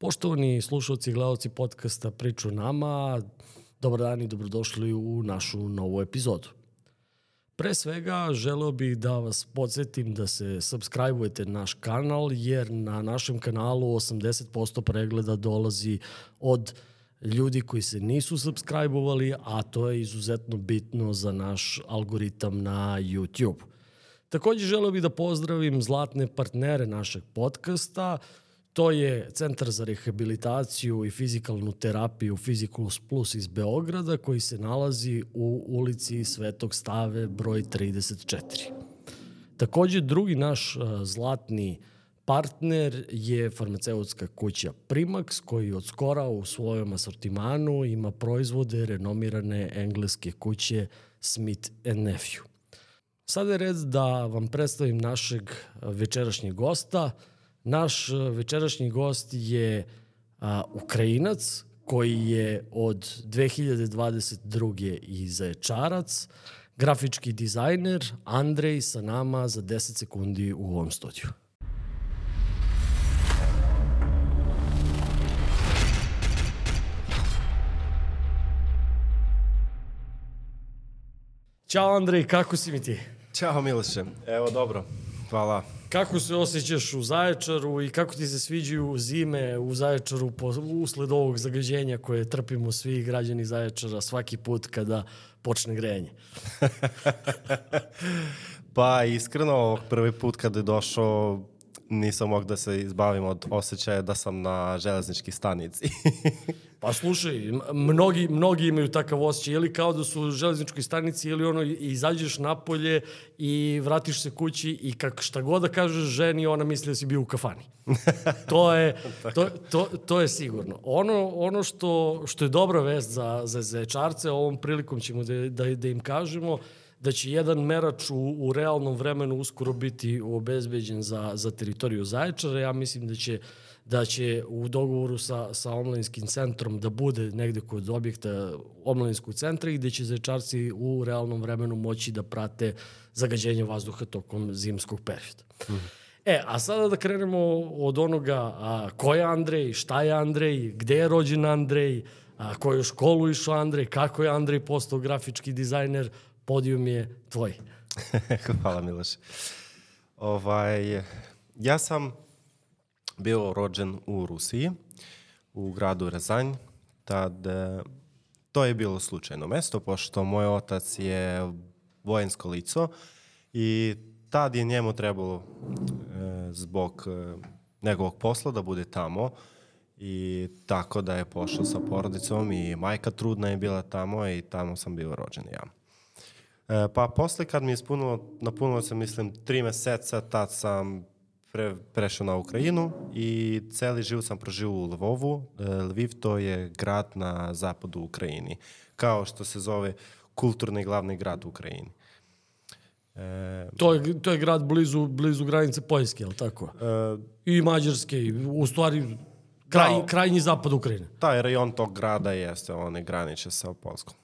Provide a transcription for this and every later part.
Poštovani slušalci i gledalci podcasta Priču nama, dobar dan i dobrodošli u našu novu epizodu. Pre svega želeo bih da vas podsjetim da se subscribe-ujete naš kanal jer na našem kanalu 80% pregleda dolazi od ljudi koji se nisu subscribe-ovali, a to je izuzetno bitno za naš algoritam na YouTube. Takođe želeo bih da pozdravim zlatne partnere našeg podcasta, To je Centar za rehabilitaciju i fizikalnu terapiju Physicals Plus iz Beograda koji se nalazi u ulici Svetog Stave broj 34. Takođe drugi naš uh, zlatni partner je farmaceutska kuća Primax koji od skora u svojom asortimanu ima proizvode renomirane engleske kuće Smith Nephew. Sada je red da vam predstavim našeg večerašnjeg gosta – Naš e, večerašnji gost je a, Ukrajinac koji je od 2022. i Zaječarac, grafički dizajner Andrej sa nama za 10 sekundi u ovom studiju. Ćao Andrej, kako si mi ti? Ćao Miloše, evo dobro, hvala. Kako se osjećaš u Zaječaru i kako ti se sviđaju zime u Zaječaru usled ovog zagađenja koje trpimo svi građani Zaječara svaki put kada počne grejanje? pa iskreno, prvi put kada je došao nisam mogu da se izbavim od osjećaja da sam na železnički stanici. pa slušaj, mnogi, mnogi imaju takav osjećaj, ili kao da su u železničkoj stanici, ili ono, izađeš napolje i vratiš se kući i kak šta god da kažeš ženi, ona misli da si bio u kafani. to je, to, to, to je sigurno. Ono, ono što, što je dobra vest za, za zečarce, ovom prilikom ćemo da, da, da im kažemo, da će jedan merač u, u realnom vremenu uskoro biti obezbeđen za, za teritoriju Zaječara. Ja mislim da će da će u dogovoru sa, sa omladinskim centrom da bude negde kod objekta omladinskog centra i gde će zaječarci u realnom vremenu moći da prate zagađenje vazduha tokom zimskog perioda. Mm. E, a sada da krenemo od onoga a, ko je Andrej, šta je Andrej, gde je rođen Andrej, a, koju školu išao Andrej, kako je Andrej postao grafički dizajner, podijum je tvoj. Hvala Miloš. Ovaj, ja sam bio rođen u Rusiji, u gradu Rezanj. Tad, to je bilo slučajno mesto, pošto moj otac je vojensko lico i tad je njemu trebalo e, zbog e, njegovog posla da bude tamo i tako da je pošao sa porodicom i majka trudna je bila tamo i tamo sam bio rođen ja. E, pa posle kad mi je ispunilo, napunilo se mislim tri meseca, tad sam pre, prešao na Ukrajinu i celi život sam proživao u Lvovu. E, Lviv to je grad na zapadu Ukrajini, kao što se zove kulturni glavni grad u Ukrajini. E, to, je, to je grad blizu, blizu granice Poljske, je li tako? E, I Mađarske, u stvari kraj, da, krajnji zapad Ukrajine. Taj rajon tog grada jeste, one graniče sa Polskom.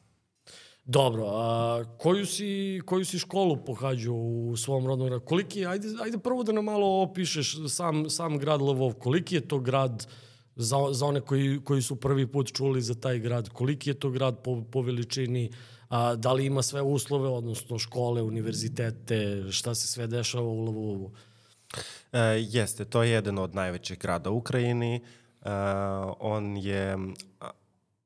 Dobro, a koju si, koju si školu pohađao u svom rodnom gradu? Koliki, ajde, ajde prvo da nam malo opišeš sam, sam grad Lvov. Koliki je to grad za, za one koji, koji su prvi put čuli za taj grad? Koliki je to grad po, po veličini? A, da li ima sve uslove, odnosno škole, univerzitete, šta se sve dešava u Lvovu? E, jeste, to je jedan od najvećih grada u Ukrajini. E, on je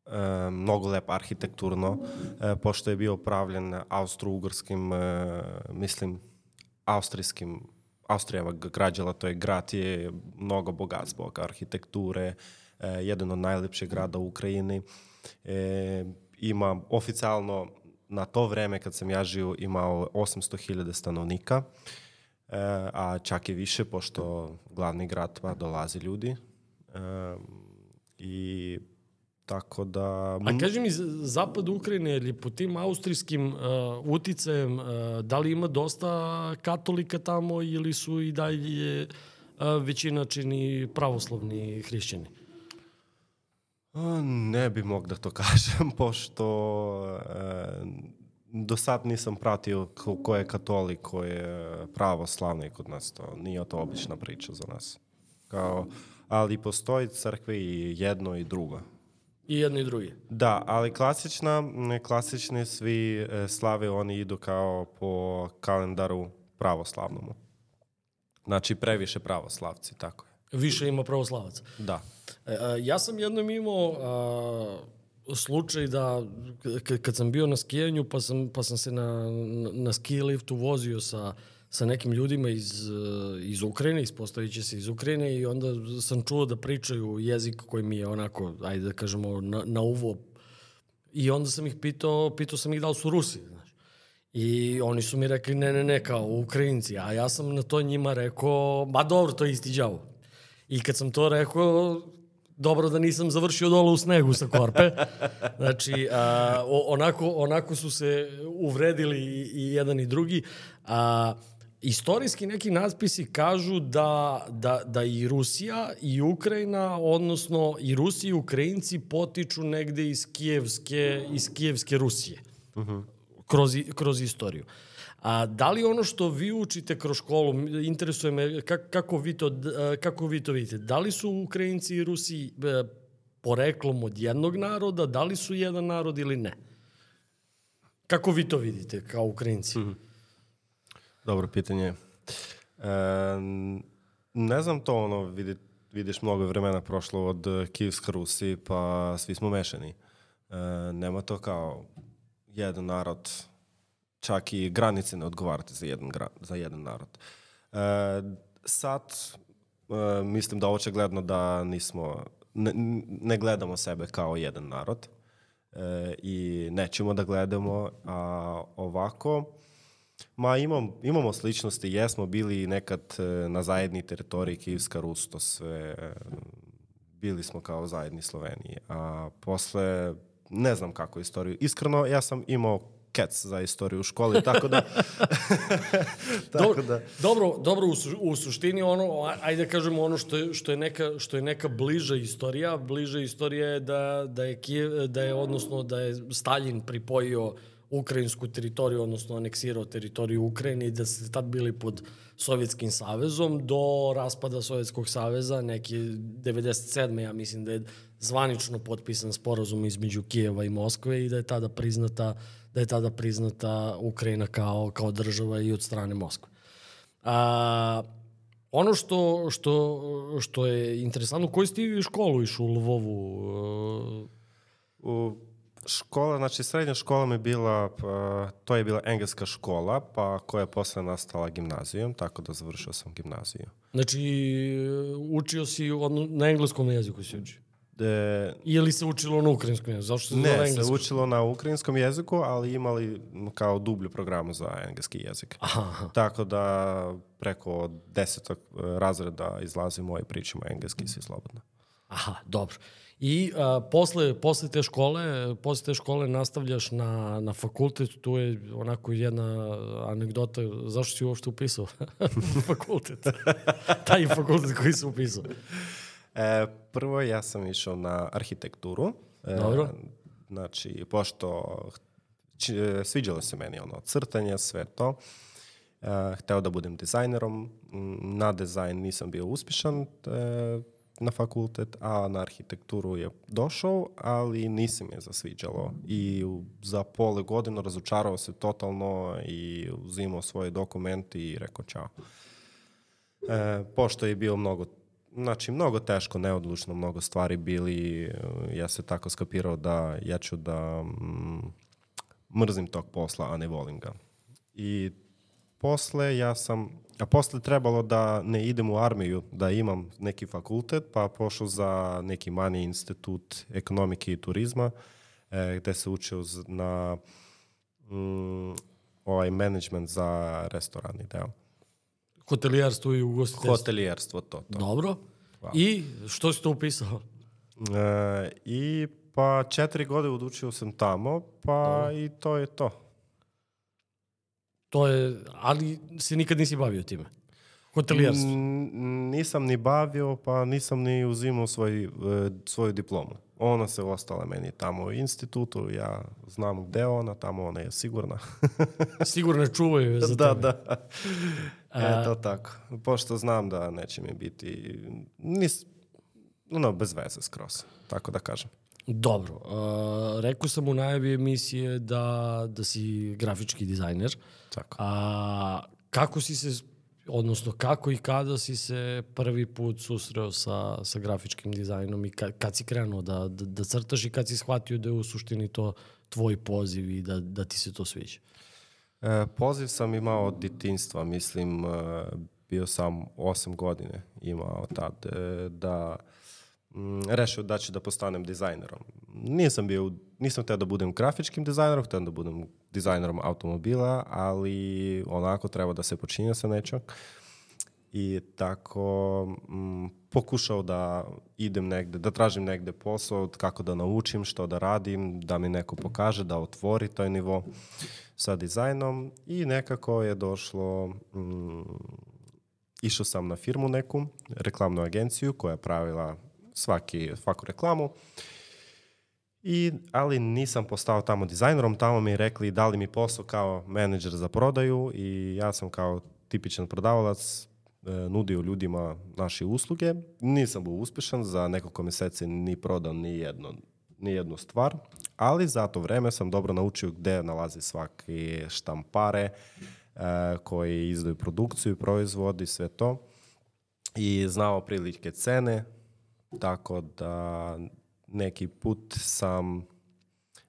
e, mnogo lep arhitekturno, e, pošto je bio pravljen austro-ugorskim, e, mislim, austrijskim Austrijeva građala, to je grad je mnogo bogat zbog arhitekture, jedan od najlepših grada u Ukrajini. E, ima oficijalno na to vreme kad sam ja žio imao 800.000 stanovnika, e, a čak i više pošto glavni grad pa dolazi ljudi. E, I Tako da... A kaži mi, zapad Ukrajine, ili po tim austrijskim uh, uticajem, uh, da li ima dosta katolika tamo ili su i dalje uh, većina čini pravoslavni hrišćani? Ne bi mog da to kažem, pošto uh, do sad nisam pratio ko, ko je katolik, ko je pravoslavni kod nas. To nije to obična priča za nas. Kao, ali postoji crkve i jedno i drugo. I jedno i drugi. Da, ali klasična, klasični svi e, slave, oni idu kao po kalendaru pravoslavnomu. Znači previše pravoslavci, tako je. Više ima pravoslavaca. Da. E, a, ja sam jednom imao a, slučaj da kad sam bio na skijanju pa sam, pa sam se na, na, na ski liftu vozio sa, sa nekim ljudima iz, e, iz Ukrajine, ispostavit će se iz Ukrajine i onda sam čuo da pričaju jezik koji mi je onako, ajde da kažemo, na, na uvo. I onda sam ih pitao, pitao sam ih da li su Rusi, znaš. I oni su mi rekli ne, ne, ne, kao Ukrajinci, a ja sam na to njima rekao, ma dobro, to je isti đavo. I kad sam to rekao, dobro da nisam završio dole u snegu sa korpe. Znači, a, onako, onako su se uvredili i, i jedan i drugi. A, istorijski neki natpisi kažu da, da, da i Rusija i Ukrajina, odnosno i Rusi i Ukrajinci potiču negde iz Kijevske, iz Kijevske Rusije. Uh -huh. kroz, kroz istoriju. A da li ono što vi učite kroz školu, interesuje me kak, kako, vi to, d- kako vi to vidite, da li su Ukrajinci i Rusi e, poreklom od jednog naroda, da li su jedan narod ili ne? Kako vi to vidite kao Ukrajinci? Mm. Dobro pitanje. E, ne znam to, ono, vidi, vidiš mnogo vremena prošlo od e, Kijevska Rusi, pa svi smo mešani. E, nema to kao jedan narod, čak i granice ne odgovarate za jedan, gra, za jedan narod. E, sad, e, mislim da očigledno da nismo, ne, ne gledamo sebe kao jedan narod e, i nećemo da gledamo, a ovako, Ma imam, imamo sličnosti, jesmo bili nekad e, na zajedni teritoriji Kijevska Rus, to sve, e, bili smo kao zajedni Sloveniji, a posle, ne znam kako istoriju, iskreno ja sam imao kec za istoriju u školi, tako da... tako Dobro, da... dobro, dobro u, su, u suštini ono, ajde kažemo ono što je, što je, neka, što je neka bliža istorija, bliža istorija je da, da je Kijev, da je odnosno da je Stalin pripojio ukrajinsku teritoriju, odnosno aneksirao teritoriju Ukrajine i da ste tad bili pod Sovjetskim savezom do raspada Sovjetskog saveza, neki 97. ja mislim da je zvanično potpisan sporazum između Kijeva i Moskve i da je tada priznata da je tada priznata Ukrajina kao, kao država i od strane Moskve. A, ono što, što, što je interesantno, koji ste vi školu išli u Lvovu? U škola, znači srednja škola mi je bila, pa, to je bila engleska škola, pa koja je posle nastala gimnazijom, tako da završio sam gimnaziju. Znači, učio si odno, na engleskom jeziku si učio? E, Ili se učilo na ukrajinskom jeziku? Zašto se Ne, se englesko? učilo na ukrajinskom jeziku, ali imali kao dublju programu za engleski jezik. Aha, aha. Tako da preko desetog e, razreda izlazimo i pričamo engleski svi slobodno. Aha, dobro. I a, posle, posle te škole, posle te škole nastavljaš na, na fakultet, tu je onako jedna anegdota, zašto si uopšte upisao fakultet? Taj fakultet koji si upisao. E, prvo ja sam išao na arhitekturu. E, Dobro. Znači, pošto či, e, sviđalo se meni ono crtanje, sve to. E, hteo da budem dizajnerom. Na dizajn nisam bio uspešan e, na fakultet, a na arhitekturu je došao, ali nisi mi je zasviđalo. I za pole godinu razočarao se totalno i uzimao svoje dokumente i rekao čao. E, pošto je bio mnogo Znači, mnogo teško, neodlučno, mnogo stvari bili. Ja se tako skapirao da ja ću da mm, mrzim tog posla, a ne volim ga. I posle ja sam, a posle trebalo da ne idem u armiju, da imam neki fakultet, pa pošao za neki manji institut ekonomike i turizma, e, gde se učio na mm, ovaj management za restoranni deo. Hotelijarstvo i ugostiteljstvo. Hotelijerstvo, to, to. Dobro. I što si to upisao? E, I pa četiri godine odučio sam tamo, pa i to je to. To je, ali se nikad nisi bavio time. Hotelijarstvo. N- nisam ni bavio, pa nisam ni uzimao svoj, e, svoju diplomu. Ona se ostala meni tamo u institutu, ja znam gde ona, tamo ona je sigurna. Sigurno čuvaju je za da, tebe. da. Eto tako. Pošto znam da neće mi biti... Nis, ono, bez veze skroz, tako da kažem. Dobro, uh, rekao sam u najavi emisije da, da si grafički dizajner. Tako. A kako si se, odnosno kako i kada si se prvi put susreo sa, sa grafičkim dizajnom i kad, kad si krenuo da, da, da crtaš i kad si shvatio da je u suštini to tvoj poziv i da, da ti se to sviđa? E, poziv sam imao od ditinstva, mislim, e, bio sam osam godine imao tad, e, da mm, rešio da ću da postanem dizajnerom. Nisam bio, nisam teo da budem grafičkim dizajnerom, htio da budem dizajnerom automobila, ali onako treba da se počinje sa nečeg. I tako mm, pokušao da idem negde, da tražim negde posao, kako da naučim, što da radim, da mi neko pokaže, da otvori taj nivo sa dizajnom i nekako je došlo, mm, išao sam na firmu neku, reklamnu agenciju koja je pravila svaki, svaku reklamu. I, ali nisam postao tamo dizajnerom, tamo mi rekli dali mi posao kao menadžer za prodaju i ja sam kao tipičan prodavalac e, nudio ljudima naše usluge. Nisam bio uspešan, za nekoliko meseci ni prodao ni, jedno, ni jednu stvar, ali za to vreme sam dobro naučio gde nalazi svaki štampare e, koji izdaju produkciju, proizvodi, sve to. I znao prilike cene, tako da neki put sam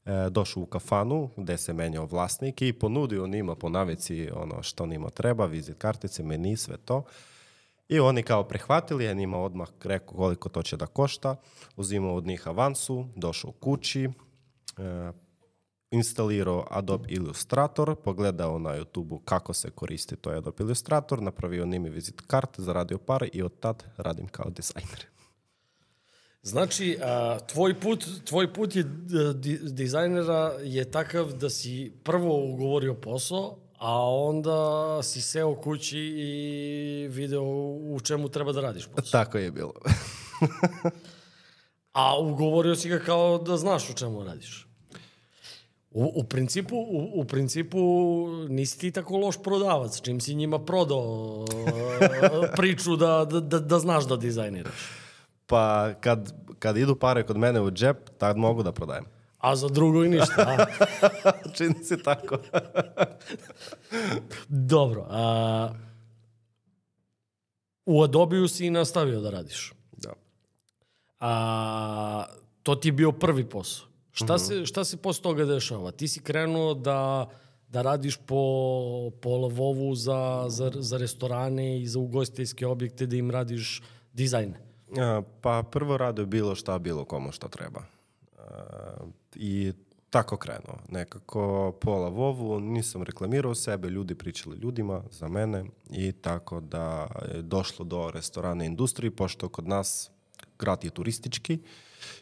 e, došao u kafanu gde se menjao vlasnik i ponudio njima po navici ono što njima treba, vizit kartice, meni, sve to. I oni kao prihvatili, ja njima odmah rekao koliko to će da košta, uzimao od njih avansu, došao kući, e, instalirao Adobe Illustrator, pogledao na YouTube kako se koristi to Adobe Illustrator, napravio njimi vizit kart, zaradio pare i od tad radim kao dizajner. Znači, a, tvoj, put, tvoj put je di, dizajnera je takav da si prvo ugovorio posao, a onda si seo kući i video u čemu treba da radiš posao. Tako je bilo. a ugovorio si ga kao da znaš u čemu radiš. U, u, principu, u, u principu nisi ti tako loš prodavac, čim si njima prodao priču da, da, da, da znaš da dizajniraš. Pa kad, kad idu pare kod mene u džep, tad mogu da prodajem. A za drugo i ništa? Čini se tako. Dobro. A, u Adobiju si nastavio da radiš. Da. A, to ti je bio prvi posao. Šta, mm -hmm. se, šta se posle toga dešava? Ti si krenuo da, da radiš po, po Lavovu za, za, za restorane i za ugostiteljske objekte, da im radiš dizajne. Pa prvo radio bilo šta, bilo komu šta treba. I tako krenuo. Nekako pola vovu, nisam reklamirao sebe, ljudi pričali ljudima za mene i tako da je došlo do restorana industriji, pošto kod nas grad je turistički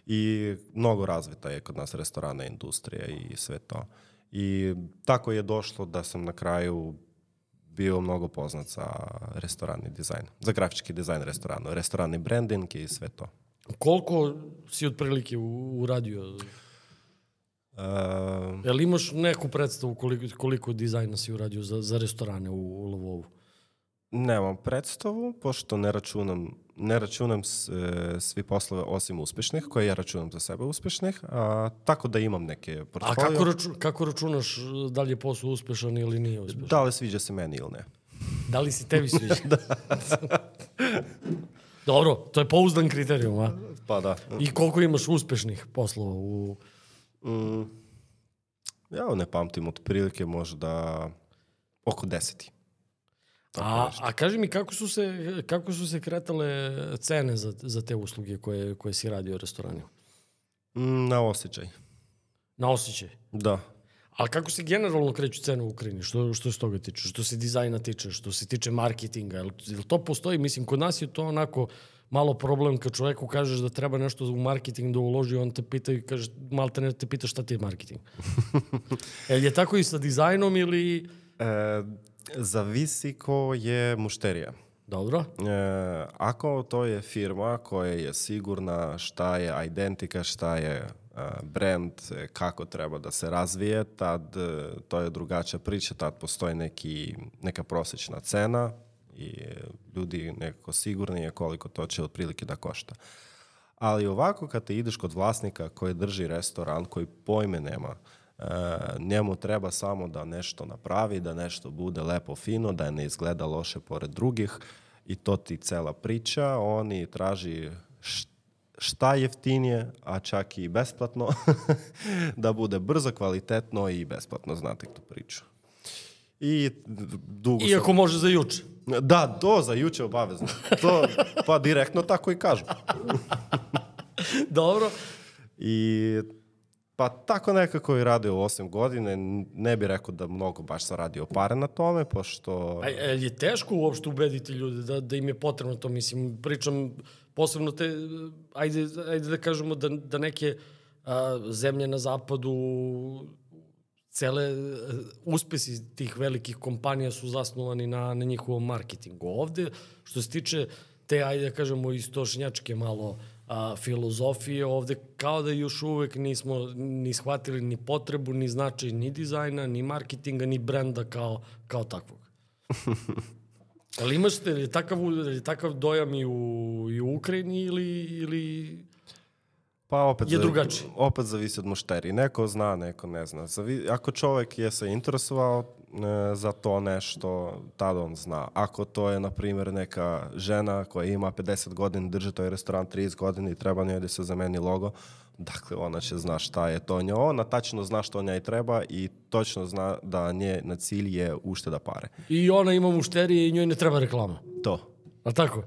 i mnogo razvita je kod nas restorana industrija i sve to. I tako je došlo da sam na kraju bio mnogo poznat za restoranni dizajn, za grafički dizajn restorana, restoranni branding i sve to. Koliko si otprilike uradio? Uh, Jel imaš neku predstavu koliko, koliko dizajna si uradio za, za restorane u, u Lvovu? Nemam predstavu, pošto ne računam, ne računam s, e, svi poslove osim uspešnih, koje ja računam za sebe uspešnih, a, tako da imam neke portfolio. A kako, raču, kako računaš da li je posao uspešan ili nije uspešan? Da li sviđa se meni ili ne. Da li se tebi sviđa? da. Dobro, to je pouzdan kriterijum, a? Pa da. I koliko imaš uspešnih poslova u... Mm, ja ne pamtim, otprilike možda oko deseti. A, a kaži mi, kako su se, kako su se kretale cene za, za te usluge koje, koje si radio u restoranu? Mm, na osjećaj. Na osjećaj? Da. Ali kako se generalno kreću cene u Ukrajini? Što, što se toga tiče? Što se dizajna tiče? Što se tiče marketinga? Jel, jel to postoji? Mislim, kod nas je to onako malo problem kad čoveku kažeš da treba nešto u marketing da uloži, on te pita i kaže, malo te ne te pita šta ti je marketing. jel je tako i sa dizajnom ili... E, Zavisi ko je mušterija. Dobro. E, ako to je firma koja je sigurna šta je identika, šta je brand, kako treba da se razvije, tad e, to je drugačija priča, tad postoji neki, neka prosečna cena i ljudi nekako sigurni je koliko to će otprilike da košta. Ali ovako kad te ideš kod vlasnika koji drži restoran, koji pojme nema, e, njemu treba samo da nešto napravi, da nešto bude lepo fino, da ne izgleda loše pored drugih i to ti cela priča. Oni traži št- šta jeftinije, a čak i besplatno, da bude brzo, kvalitetno i besplatno, znate tu priču. I dugo sam- Iako može za juče. Da, to za juče obavezno. To, pa direktno tako i kažu. Dobro. I pa tako nekako i radio 8 godine. Ne bi rekao da mnogo baš sam radio pare na tome, pošto... A, a je teško uopšte ubediti ljude da, da im je potrebno to? Mislim, pričam posebno te, ajde, ajde da kažemo da, da neke a, zemlje na zapadu cele e, uspesi tih velikih kompanija su zasnovani na, na njihovom marketingu. Ovde, što se tiče te, ajde da kažemo, istočnjačke malo a, filozofije, ovde kao da još uvek nismo ni shvatili ni potrebu, ni značaj ni dizajna, ni marketinga, ni brenda kao, kao takvog. Ali imaš te, je takav, je takav dojam i u, i u Ukrajini ili, ili Pa opet, je drugačije. opet zavisi od mušteri. Neko zna, neko ne zna. Zavi, ako čovek je se interesovao za to nešto, tada on zna. Ako to je, na primjer, neka žena koja ima 50 godina, drži taj restoran 30 godina i treba njoj da se zameni logo, dakle, ona će zna šta je to njoj. Ona tačno zna što njoj treba i točno zna da nje na cilj je ušteda pare. I ona ima mušterije i njoj ne treba reklama. To. A tako?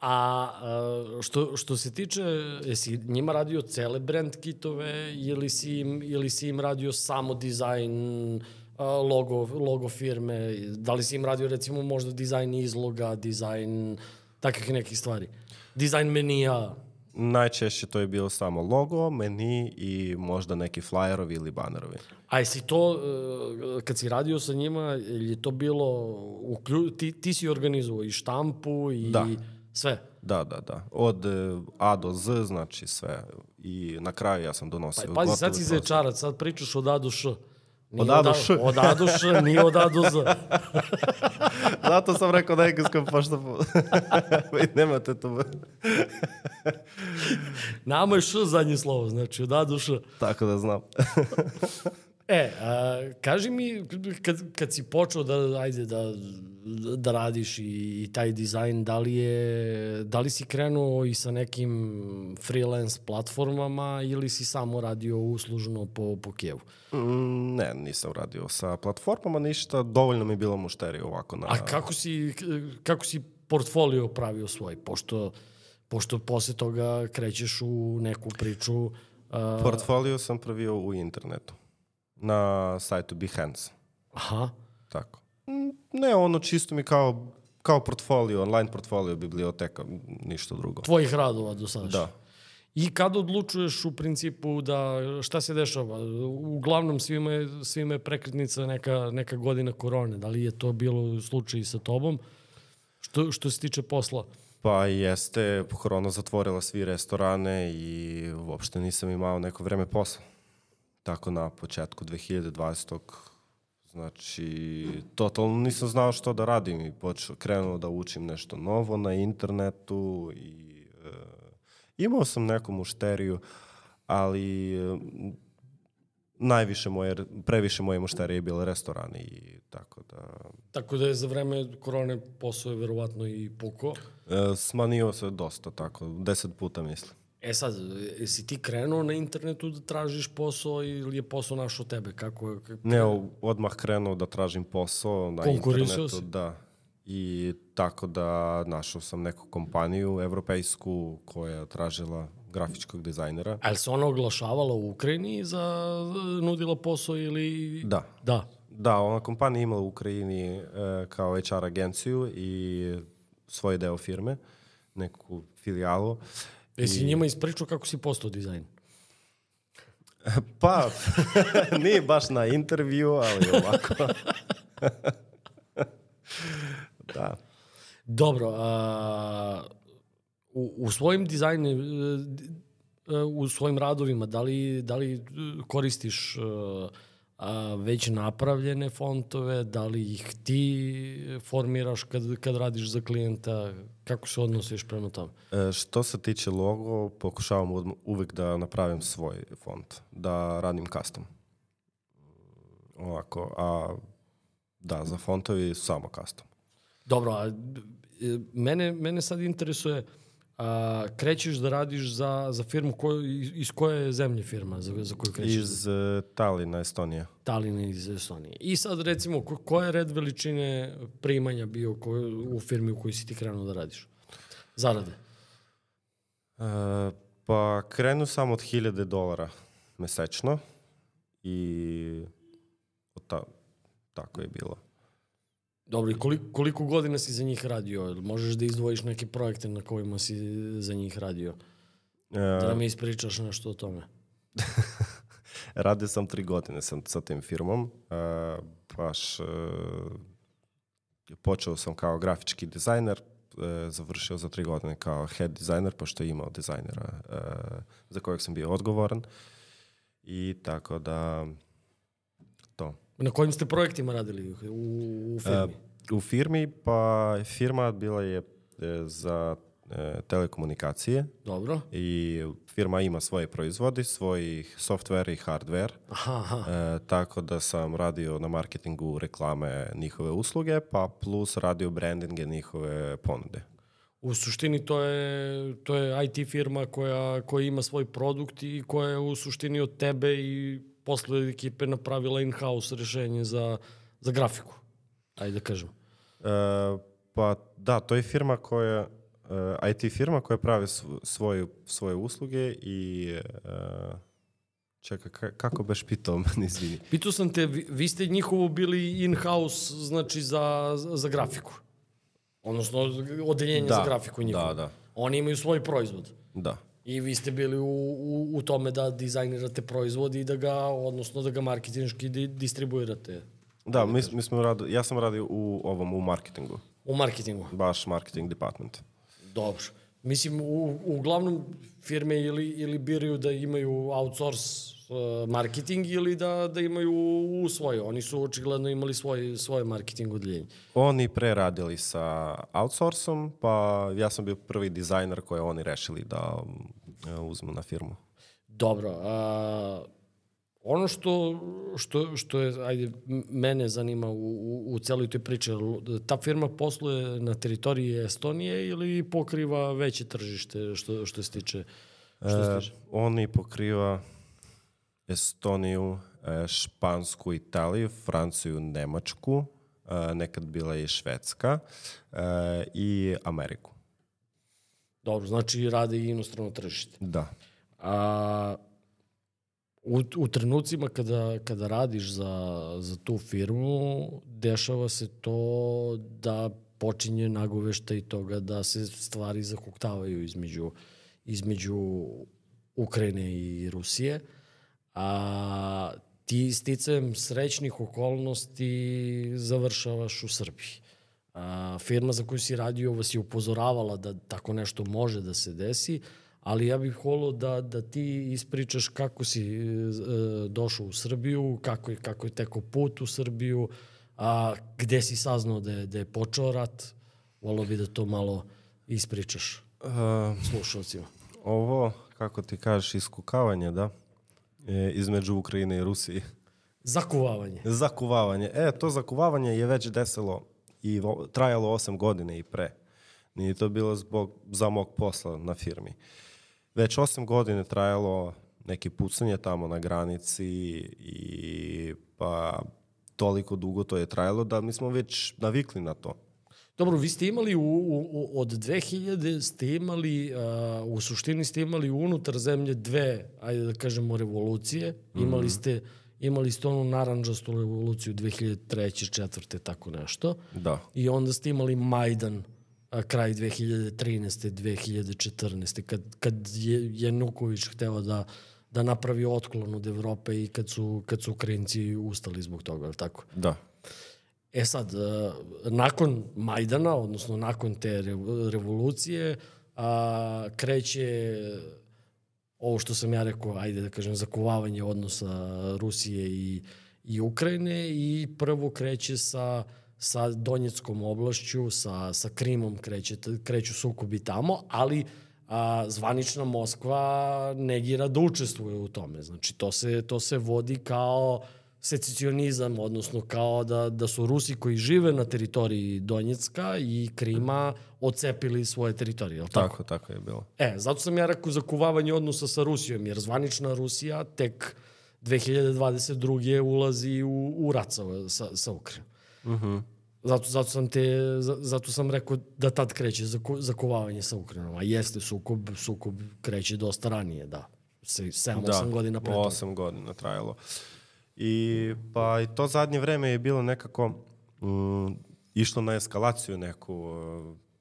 A, a što, što se tiče, jesi njima radio cele brand kitove ili si im, ili si im radio samo dizajn, logo, logo firme, da li si im radio recimo možda dizajn izloga, dizajn takvih nekih stvari? Dizajn menija, Najčešće to je bilo samo logo, meni i možda neki flyerovi ili banerovi. A jesi to, e, kad si radio sa njima, je to bilo, uklju, ti, ti si organizovao i štampu i Da. sve? Da, da, da. Od e, A do Z, znači sve. I na kraju ja sam donosio Pa, pazi, sad si zečarac, sad pričaš od A do Š. Nije Od A do Š. Od A do Š, nije od A do Z. Zato sam rekao na engleskom, pošto vi nemate to. Nama je Š zadnje slovo, znači od A do Š. Tako da znam. E, a, kaži mi, kad, kad si počeo da, ajde, da, da radiš i, i taj dizajn, da li, je, da li si krenuo i sa nekim freelance platformama ili si samo radio uslužno po, po Kijevu? Mm, ne, nisam radio sa platformama ništa. Dovoljno mi je bilo mušteri ovako na... A kako si, kako si portfolio pravio svoj? Pošto, pošto posle toga krećeš u neku priču... Uh, Portfolio sam pravio u internetu. Na sajtu Behance. aha. Tako. Ne, ono čisto mi kao, kao portfolio, online portfolio, biblioteka, ništa drugo. Tvojih radova do sada. Da. I kad odlučuješ u principu da šta se dešava? Uglavnom svima je, svima je prekretnica neka, neka godina korone. Da li je to bilo slučaj i sa tobom? Što, što se tiče posla? Pa jeste, korona zatvorila svi restorane i uopšte nisam imao neko vreme posla. Tako na početku 2020. Znači, totalno nisam znao što da radim i počeo, krenuo da učim nešto novo na internetu i e, imao sam neku mušteriju, ali e, najviše moje, previše moje mušterije je bilo restorani i tako da... Tako da je za vreme korone posao je verovatno i puko. E, smanio se dosta, tako, deset puta mislim. E sad, jesi ti krenuo na internetu da tražiš posao ili je posao našao tebe? Kako, je- kako... Ne, odmah krenuo da tražim posao na internetu. si? Da. I tako da našao sam neku kompaniju evropejsku koja je tražila grafičkog dizajnera. A je li se ona oglašavala u Ukrajini za nudila posao ili... Da. Da. Da, ona kompanija imala u Ukrajini e, kao HR agenciju i svoj deo firme, neku filijalu. Jesi njima ispričao kako si postao dizajn? Pa, nije baš na intervju, ali ovako. da. Dobro, a, u, u svojim dizajne, e, u svojim radovima, da li, da li e, koristiš e, a, već napravljene fontove, da li ih ti formiraš kad, kad radiš za klijenta, kako se odnosiš prema tome? E, što se tiče logo, pokušavam uvek da napravim svoj font, da radim custom. Ovako, a da, za fontovi samo custom. Dobro, a, e, mene, mene sad interesuje, a, krećeš da radiš za, za firmu koju, iz, koje je zemlje firma za, za koju krećeš? Iz uh, Talina, Estonija. Talina iz Estonije. I sad recimo, ko, koja je red veličine primanja bio ko, u firmi u kojoj si ti krenuo da radiš? Zarade. E, pa krenu sam od 1000 dolara mesečno i od ta, tako je bilo. Dobro, i koliko, koliko godina si za njih radio? Jel Možeš da izdvojiš neke projekte na kojima si za njih radio? Da E, nam ispričaš nešto o tome. radio sam tri godine sam sa tim firmom. E, baš e, počeo sam kao grafički dizajner, e, završio za tri godine kao head dizajner, pošto je imao dizajnera e, za kojeg sam bio odgovoran. I tako da to. Na kojim ste projektima radili u, u firmi? U firmi, pa firma bila je e, za e, telekomunikacije Dobro. i firma ima svoje proizvodi, svoj software i hardware, Aha, aha. e, tako da sam radio na marketingu reklame njihove usluge, pa plus radio brandinge njihove ponude. U suštini to je, to je IT firma koja, koja ima svoj produkt i koja je u suštini od tebe i posle ekipe napravila in-house rešenje za, za grafiku. Ajde da kažem. E, pa da, to je firma koja, e, IT firma koja pravi sv- svoju, svoje usluge i e, čekaj, ka- kako beš pitao meni, izvini. Pitao sam te, vi, vi ste njihovo bili in-house, znači za, za, za grafiku. Odnosno, odeljenje Da, za grafiku njihovo. da, da. Oni imaju svoj proizvod. Da. I vi ste bili u, u, u tome da dizajnirate proizvod i da ga, odnosno da ga marketinški di, distribuirate Da, mi, mi smo radio, ja sam radio u ovom, u marketingu. u marketingu. Baš marketing department. Dobro. Mislim, u, uglavnom firme ili, ili biraju da imaju outsource marketing ili da, da imaju u svoje. Oni su očigledno imali svoj, svoje marketing odeljenje. Oni pre radili sa outsourcom, pa ja sam bio prvi dizajner koje oni rešili da um, uzmu na firmu. Dobro. A, ono što, što, što je, ajde, mene zanima u, u, u celoj toj priči, ta firma posluje na teritoriji Estonije ili pokriva veće tržište što, što se tiče što se E, tiče? oni pokriva Estoniju, e, Špansku, Italiju, Franciju, Nemačku, e, nekad bila i Švedska e, i Ameriku. Dobro, znači rade i inostrano tržište. Da. A u, u trenucima kada, kada radiš za, za tu firmu, dešava se to da počinje nagovešta i toga da se stvari zahuktavaju između, između Ukrajine i Rusije. A ti sticajem srećnih okolnosti završavaš u Srbiji. A, firma za koju si radio vas je upozoravala da tako nešto može da se desi, ali ja bih volio da, da ti ispričaš kako si e, došao u Srbiju, kako je, kako je teko put u Srbiju, a gde si saznao da je, da je počeo rat. Volio bi da to malo ispričaš E, slušalcima. ovo, kako ti kažeš, iskukavanje, da? E, između Ukrajine i Rusije. Zakuvavanje. Zakuvavanje. E, to zakuvavanje je već desilo i trajalo osam godine i pre. Nije to bilo zbog, za mog posla na firmi. Već osam godine trajalo neki pucanje tamo na granici i pa toliko dugo to je trajalo da mi smo već navikli na to. Dobro, vi ste imali u, u, od 2000 ste imali, uh, u suštini ste imali unutar zemlje dve, ajde da kažemo, revolucije. Imali ste imali ste onu naranđastu revoluciju 2003. četvrte, tako nešto. Da. I onda ste imali Majdan a, kraj 2013. 2014. Kad, kad je Januković hteo da, da napravi otklon od Evrope i kad su, kad su Ukrajinci ustali zbog toga, li tako? Da. E sad, e, nakon Majdana, odnosno nakon te rev- revolucije, a, kreće ovo što sam ja rekao, ajde da kažem, zakuvavanje odnosa Rusije i, i Ukrajine i prvo kreće sa sa Donjeckom oblašću, sa, sa Krimom kreće, kreću sukobi tamo, ali a, zvanična Moskva negira da učestvuje u tome. Znači, to se, to se vodi kao secesionizam, odnosno kao da, da su Rusi koji žive na teritoriji Donjecka i Krima ocepili svoje teritorije, tako? Tako, tako je bilo. E, zato sam ja rekao zakuvavanje odnosa sa Rusijom, jer zvanična Rusija tek 2022. ulazi u, u rat sa, sa, sa Ukrajinom. Uh Mhm. -huh. Zato, zato, sam te, za- zato sam rekao da tad kreće zakovavanje sa Ukrajinom. A jeste, sukob, sukob kreće dosta ranije, da. Se, 7-8 godina pre toga. osam godina trajalo. I pa i to zadnje vreme je bilo nekako mm, išlo na eskalaciju neku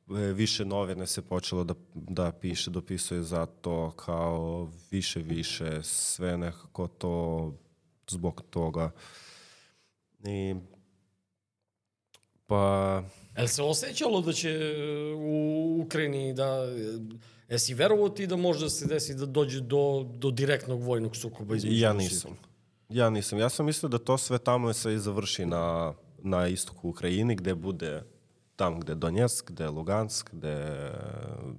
e, više novine se počelo da, da piše, dopisuje za to kao više, više, sve nekako to zbog toga. I pa Jel se osjećalo da će e, u Ukrajini da... e, Jesi verovao ti da može da se desi da dođe do, do direktnog vojnog sukoba između Ja Rusije nisam. Ja nisam. Ja sam mislio da to sve tamo se i završi na, na istoku Ukrajini, gde bude tamo gde je Donjesk, gde Lugansk, gde...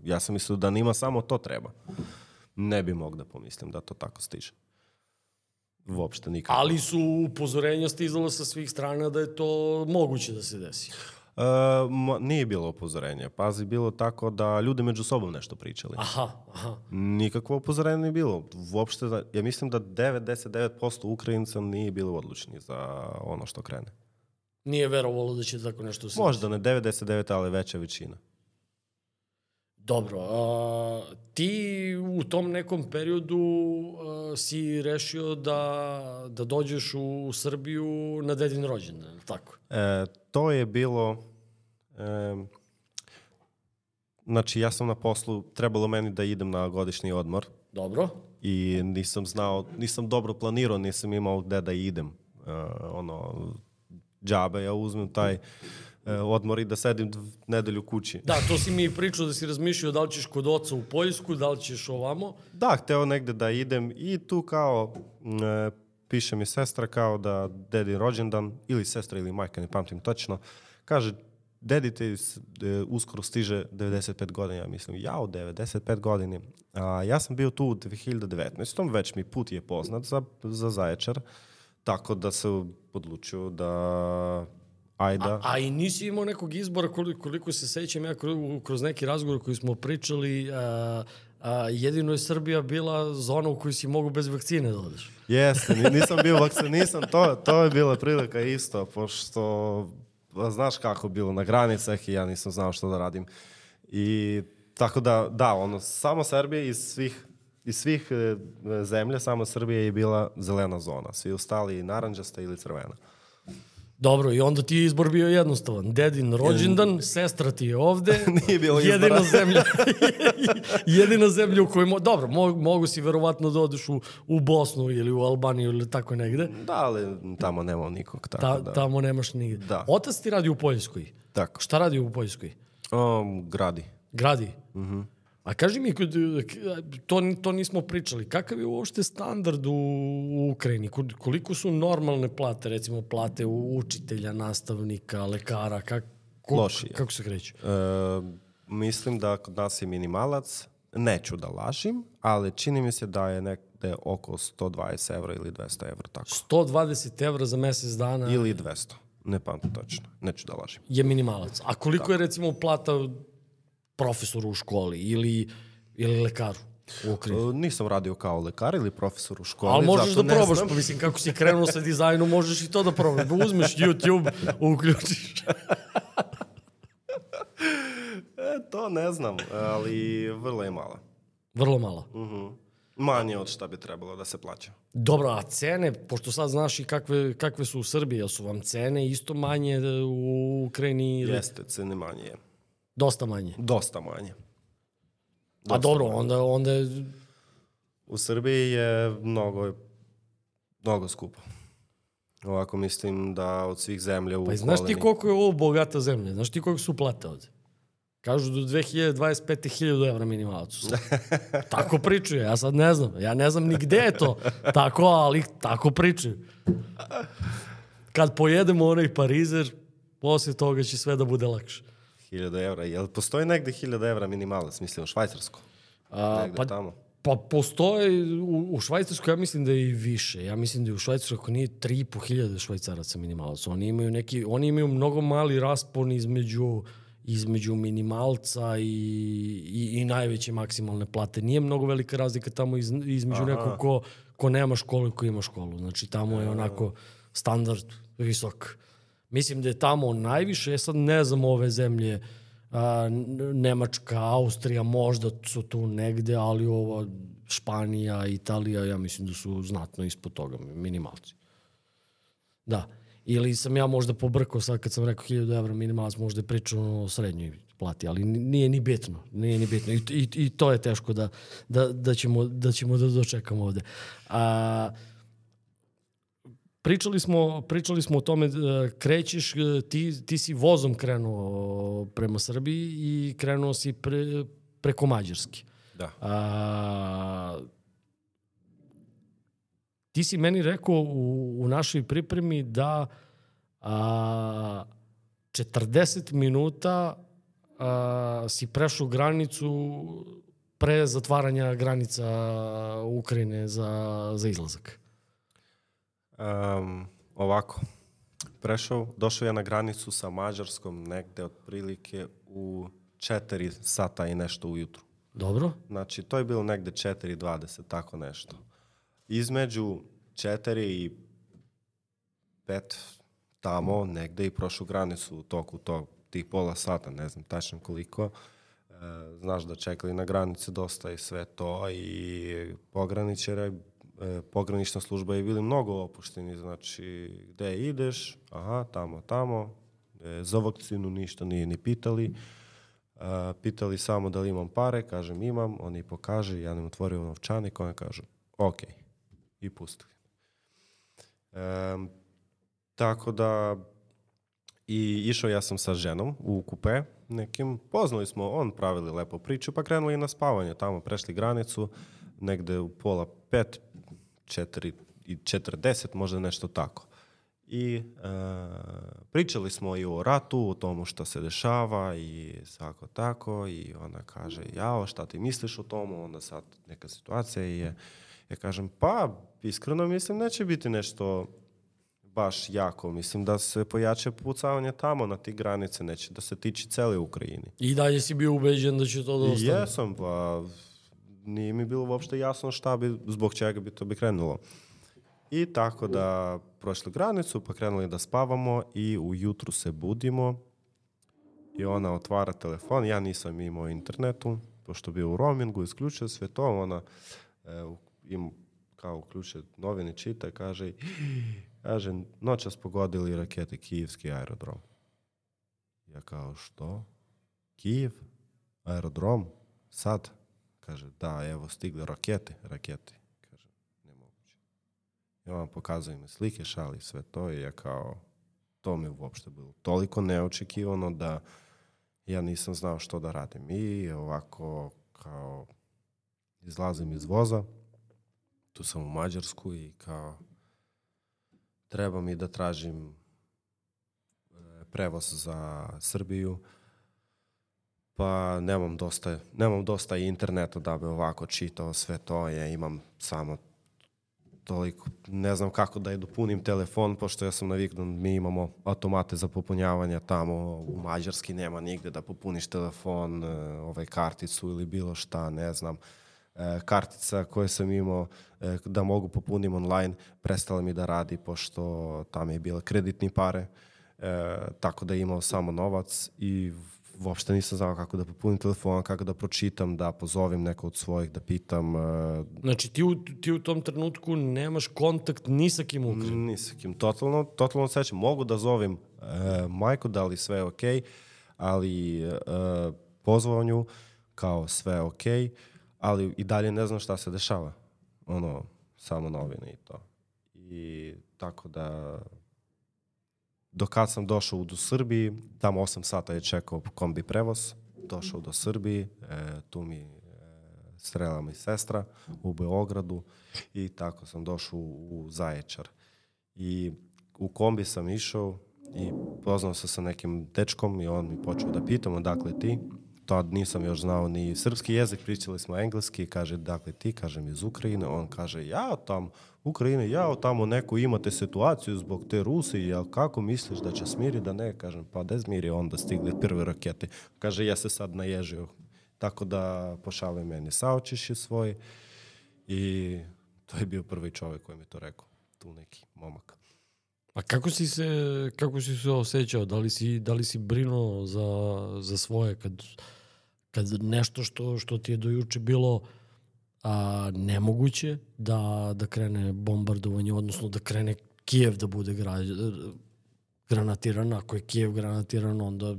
Ja sam mislio da nima samo to treba. Ne bi mog da pomislim da to tako stiže. Uopšte nikako. Ali su upozorenja stizala sa svih strana da je to moguće da se desi. E, ma, nije bilo upozorenje. Pazi, bilo tako da ljudi među sobom nešto pričali. Aha, aha. Nikakvo upozorenje nije bilo. Uopšte, da- ja mislim da 99% Ukrajinca nije bilo odlučni za ono što krene. Nije verovalo da će tako nešto se Možda ne 99, ali veća većina. Dobro, a, ti u tom nekom periodu a, si rešio da, da dođeš u Srbiju na dedin rođendan, tako? E, to je bilo... E, znači, ja sam na poslu, trebalo meni da idem na godišnji odmor Dobro. i nisam znao, nisam dobro planirao, nisam imao gde da idem. E, ono, džabe, ja uzmem taj e, odmor i da sedim nedelju kući. Da, to si mi pričao da si razmišljao da li ćeš kod oca u Poljsku, da li ćeš ovamo. Da, hteo negde da idem i tu kao e, piše mi sestra kao da dedin rođendan ili sestra ili majka, ne pamtim tačno, kaže dedi ti s- e, uskoro stiže 95 godina, ja mislim, jao, 95 godini. A, ja sam bio tu u 2019. Već mi put je poznat za, za Zaječar, tako da se odlučio da ajda. A i nisi imao nekog izbora koliko, koliko se sećam ja kro- kroz neki razgovor koji smo pričali, a, a, jedino je Srbija bila zona u kojoj si mogu bez vakcine da odeš. Jeste, ni- nisam bio vakcinisan, to, to je bila prilika isto, pošto znaš kako je bilo na granicah i ja nisam znao što da radim. I tako da, da, ono, samo Srbija iz svih iz svih e, zemlja, samo Srbija je bila zelena zona. Svi ostali naranđasta ili crvena. Dobro, i onda ti je izbor bio jednostavan. Dedin rođendan, sestra ti je ovde. Nije bilo jedina izbora. zemlja, jedina zemlja u kojoj... Mo, dobro, mo, mogu si verovatno da odeš u, u Bosnu ili u Albaniju ili tako negde. Da, ali tamo nema nikog, tako Ta, da. Tamo nemaš nigde. Da. Otac ti radi u Poljskoj. Tako. Šta radi u Poljskoj? Um, gradi. Gradi. Mhm. A kaži mi, to, to nismo pričali, kakav je uopšte standard u, u Ukrajini? Koliko su normalne plate, recimo plate u učitelja, nastavnika, lekara, kak, ko, Lošije. kako se kreću? E, mislim da kod nas je minimalac, neću da lažim, ali čini mi se da je nekde oko 120 evra ili 200 evra, tako. 120 evra za mesec dana Ili 200, ne pamtim tačno, neću da lažim. je minimalac. A koliko je recimo plata profesoru u školi ili, ili lekaru u Ukrajini? E, nisam radio kao lekar ili profesor u školi, Ali možeš da probaš, znam. pa mislim kako si krenuo sa dizajnom, možeš i to da probaš. Da uzmeš YouTube, uključiš. E, to ne znam, ali vrlo je mala. Vrlo malo. Mhm. Manje od šta bi trebalo da se plaća. Dobro, a cene, pošto sad znaš i kakve, kakve su u Srbiji, jel su vam cene isto manje u Ukrajini ili Jeste, cene manje je. Dosta manje? Dosta manje. A dobro, onda, onda je- U Srbiji je mnogo, mnogo skupo. Ovako mislim da od svih zemlja u pa znaš ti koliko je ovo bogata zemlja? Znaš ti koliko su plate ovde? Kažu do 2025. 1000 evra minimalac. tako pričaju, ja sad ne znam. Ja ne znam ni gde je to tako, ali tako pričaju. Kad pojedemo onaj parizer, posle toga će sve da bude lakše. 1000 evra. Jel postoji negde 1000 evra minimalac, mislim, u Švajcarsko? A, Negde pa, tamo. pa postoje, u, u Švajcarskoj ja mislim da je i više. Ja mislim da je u Švajcarskoj ako nije 3.500 švajcaraca minimalac. Oni imaju, neki, oni imaju mnogo mali raspon između između minimalca i, i, i najveće maksimalne plate. Nije mnogo velika razlika tamo iz, između Aha. nekog ko, ko nema školu i ko ima školu. Znači tamo je onako standard visok. Mislim da je tamo najviše, ja sad ne znam ove zemlje, a, Nemačka, Austrija, možda su tu negde, ali ova Španija, Italija, ja mislim da su znatno ispod toga, minimalci. Da. Ili sam ja možda pobrkao sad kad sam rekao 1000 evra minimalac, možda je pričao o srednjoj plati, ali ni- nije ni bitno. Nije ni bitno. I, i, i to je teško da, da, da, ćemo, da ćemo da dočekamo ovde. A, pričali smo, pričali smo o tome, e, krećeš, e, ti, ti si vozom krenuo prema Srbiji i krenuo si pre, preko Mađarske. Da. A, ti si meni rekao u, u našoj pripremi da a, 40 minuta a, si prešao granicu pre zatvaranja granica Ukrajine za, za izlazak. Um, ovako, prešao, došao je na granicu sa Mađarskom negde otprilike u 4 sata i nešto ujutru. Dobro? Znači, to je bilo negde 4.20, tako nešto. Između 4 i 5 tamo, negde i prošlu granicu u toku tog, tih pola sata, ne znam tačno koliko. E, znaš da čekali na granici dosta i sve to i pograničare, e, pogranična služba je bili mnogo opušteni, znači gde ideš, aha, tamo, tamo, e, za vakcinu ništa nije ni pitali. Uh, pitali samo da li imam pare, kažem imam, oni pokaže, ja nam otvorio novčanik, oni kažu ok, i pustili. Um, tako da, i išao ja sam sa ženom u kupe nekim, poznali smo, on pravili lepo priču, pa krenuli na spavanje, tamo prešli granicu, negde u pola pet, četiri i četrdeset, možda nešto tako. I e, pričali smo i o ratu, o tomu što se dešava i svako tako i ona kaže, jao, šta ti misliš o tomu, onda sad neka situacija i je, ja kažem, pa, iskreno mislim, neće biti nešto baš jako. Mislim da se pojače pucavanje tamo na ti granice, neće da se tiče cele Ukrajini. I dalje si bio ubeđen da će to da ostane. jesam, pa nije mi bilo uopšte jasno šta bi, zbog čega bi to bi krenulo. I tako da prošli granicu, pa krenuli da spavamo i ujutru se budimo i ona otvara telefon, ja nisam imao internetu, pošto bio u roamingu, isključio sve to, ona e, im kao uključuje novine, čita kaže, kaže, noćas pogodili rakete Kijevski aerodrom. Ja kao, što? Kijev? Aerodrom? Sad? Kaže, da, evo, stigle rakete, rakete. Kaže, nemoguće. I on pokazuje mi slike, šali sve to i ja kao, to mi uopšte bilo toliko neočekivano da ja nisam znao što da radim. I ovako, kao, izlazim iz voza, tu sam u Mađarsku i kao, treba mi da tražim e, prevoz za Srbiju, pa nemam dosta, nemam dosta interneta da bi ovako čitao sve to, ja imam samo toliko, ne znam kako da je dopunim telefon, pošto ja sam naviknut, mi imamo automate za popunjavanje tamo, u Mađarski nema nigde da popuniš telefon, e, ovaj karticu ili bilo šta, ne znam. E, kartica koju sam imao e, da mogu popunim online, prestala mi da radi, pošto tam je bila kreditni pare, tako da je imao samo novac i uopšte nisam znao kako da popunim telefon, kako da pročitam, da pozovem neko od svojih, da pitam, e, Znači ti u, ti u tom trenutku nemaš kontakt ni sa kim u Ukrajini. Ni sa kim. Totalno, totalno sećam. Mogu da zovem e, majku, da li sve je okej, ali e, pozvao nju kao sve je okej, ali i dalje ne znam šta se dešava. Ono, samo novine i to. I tako da do kad sam došao do Srbiji, tamo 8 sata je čekao kombi prevoz, došao do Srbije, e, tu mi e, strela mi sestra u Beogradu i tako sam došao u, Zaječar. I u kombi sam išao i poznao se sa nekim dečkom i on mi počeo da pitam odakle ti. Tad nisam još znao ni srpski jezik, pričali smo engleski, kaže dakle ti, kažem iz Ukrajine, on kaže ja tam, Ukrajine, ja tamo neku imate situaciju zbog te Rusije, jel kako misliš da će smiri, da ne, kažem pa da smiri onda stigle prve rakete. Kaže ja se sad naježio, tako da pošalje meni saočiši svoj i to je bio prvi čovjek koji mi to rekao, tu neki momak. A kako si se, kako si se osjećao? Da li si, da li si brinuo za, za svoje kad, kad nešto što, što ti je do juče bilo a, nemoguće da, da krene bombardovanje, odnosno da krene Kijev da bude gra, granatiran. Ako je Kijev granatiran, onda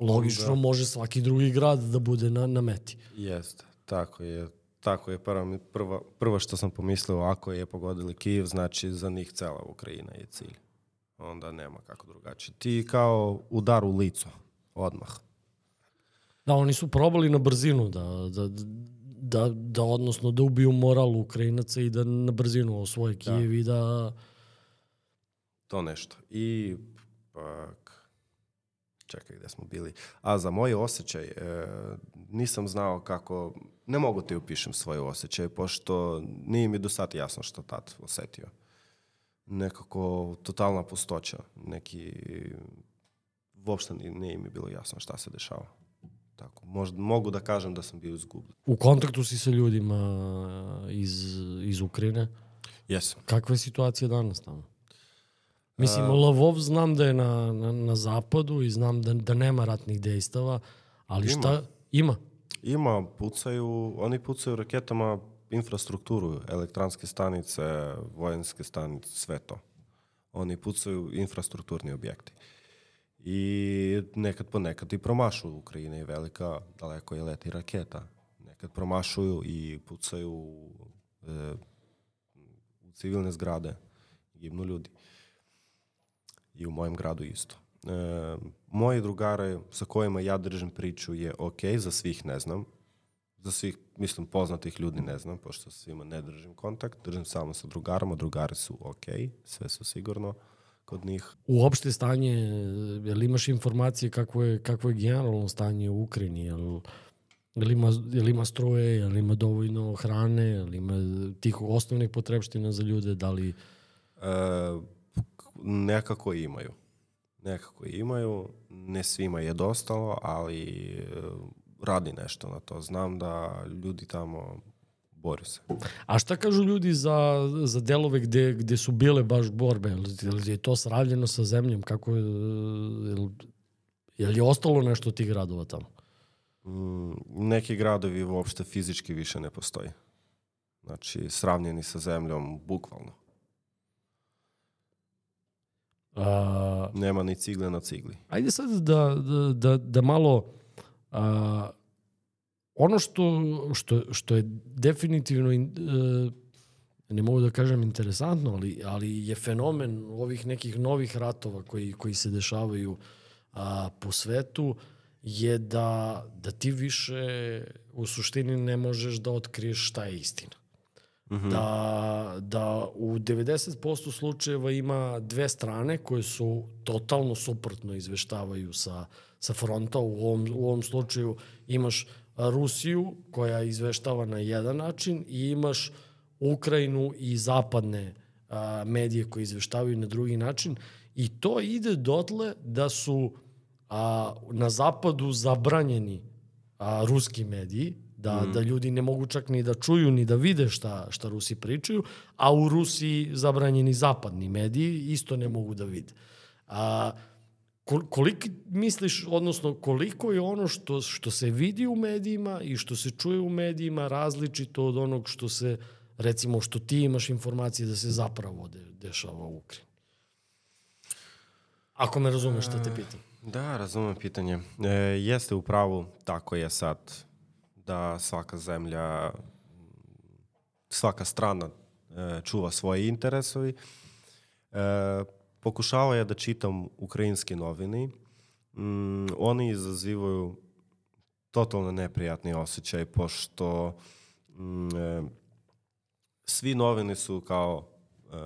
logično da. može svaki drugi grad da bude na, na meti. Jeste, tako je. Tako je prva, prva, prvo što sam pomislio, ako je pogodili Kijev, znači za njih cela Ukrajina je cilj. Onda nema kako drugačije. Ti kao udar u licu, odmah. Da, oni su probali na brzinu da, da, da, da odnosno da ubiju moral Ukrajinaca i da na brzinu osvoje da. Kijev da. i da... To nešto. I pak, čekaj gde smo bili. A za moj osjećaj, e, nisam znao kako, ne mogu ti upišem svoj osjećaj, pošto nije mi do sad jasno što tad osetio. Nekako totalna pustoća, neki, uopšte nije mi bilo jasno šta se dešava. Tako, možda, mogu da kažem da sam bio izgubljen. U kontaktu si sa ljudima iz, iz Ukrajine? Jesam. Kakva je situacija danas tamo? Mislim, uh, Lavov znam da je na, na, na zapadu i znam da, da nema ratnih dejstava, ali ima. šta ima? Ima, pucaju, oni pucaju raketama infrastrukturu, elektranske stanice, vojenske stanice, sve to. Oni pucaju infrastrukturni objekti. I nekad po nekad i promašu. Ukrajina je velika, daleko je leti raketa. Nekad promašuju i pucaju e, u civilne zgrade, gibnu ljudi. I u mojem gradu isto. E, moji drugare sa kojima ja držim priču je ok, za svih ne znam. Za svih, mislim, poznatih ljudi ne znam, pošto svima ne držim kontakt. Držim samo sa drugarama, drugari su ok, sve su sigurno kod njih. Uopšte stanje, je li imaš informacije kako je, kako je generalno stanje u Ukrajini? Je li, ima, je li ima struje, je li ima dovoljno hrane, je li ima tih osnovnih potrebština za ljude, da li... E, nekako imaju. Nekako imaju, ne svima je dostalo, ali e, radi nešto na to. Znam da ljudi tamo bori se. A šta kažu ljudi za, za delove gde, gde su bile baš borbe? Je li je to sravljeno sa zemljom? Kako je, je li je ostalo nešto od tih gradova tamo? Mm, neki gradovi uopšte fizički više ne postoji. Znači, sravnjeni sa zemljom, bukvalno. A, Nema ni cigle na cigli. Ajde sad da, da, da, da malo a, ono što, što, što je definitivno, in, e, ne mogu da kažem interesantno, ali, ali je fenomen ovih nekih novih ratova koji, koji se dešavaju a, po svetu, je da, da ti više u suštini ne možeš da otkriješ šta je istina. Mm -hmm. da, da u 90% slučajeva ima dve strane koje su totalno suprotno izveštavaju sa, sa fronta. U ovom, u ovom slučaju imaš Rusiju koja izveštava na jedan način i imaš Ukrajinu i zapadne a, medije koje izveštavaju na drugi način i to ide dotle da su a, na zapadu zabranjeni a, ruski mediji, da, mm. da ljudi ne mogu čak ni da čuju ni da vide šta, šta Rusi pričaju, a u Rusiji zabranjeni zapadni mediji isto ne mogu da vide. A, koliko misliš, odnosno koliko je ono što, što se vidi u medijima i što se čuje u medijima različito od onog što se, recimo, što ti imaš informacije da se zapravo de, dešava u Ukrajini? Ako me razumeš šta te pitam. Da, razumem pitanje. E, jeste u pravu, tako je sad, da svaka zemlja, svaka strana e, čuva svoje interesovi. E, pokušavao ja da čitam ukrajinske novine. Mm, oni izazivaju totalno neprijatni osjećaj, pošto mm, e, svi novine su kao e,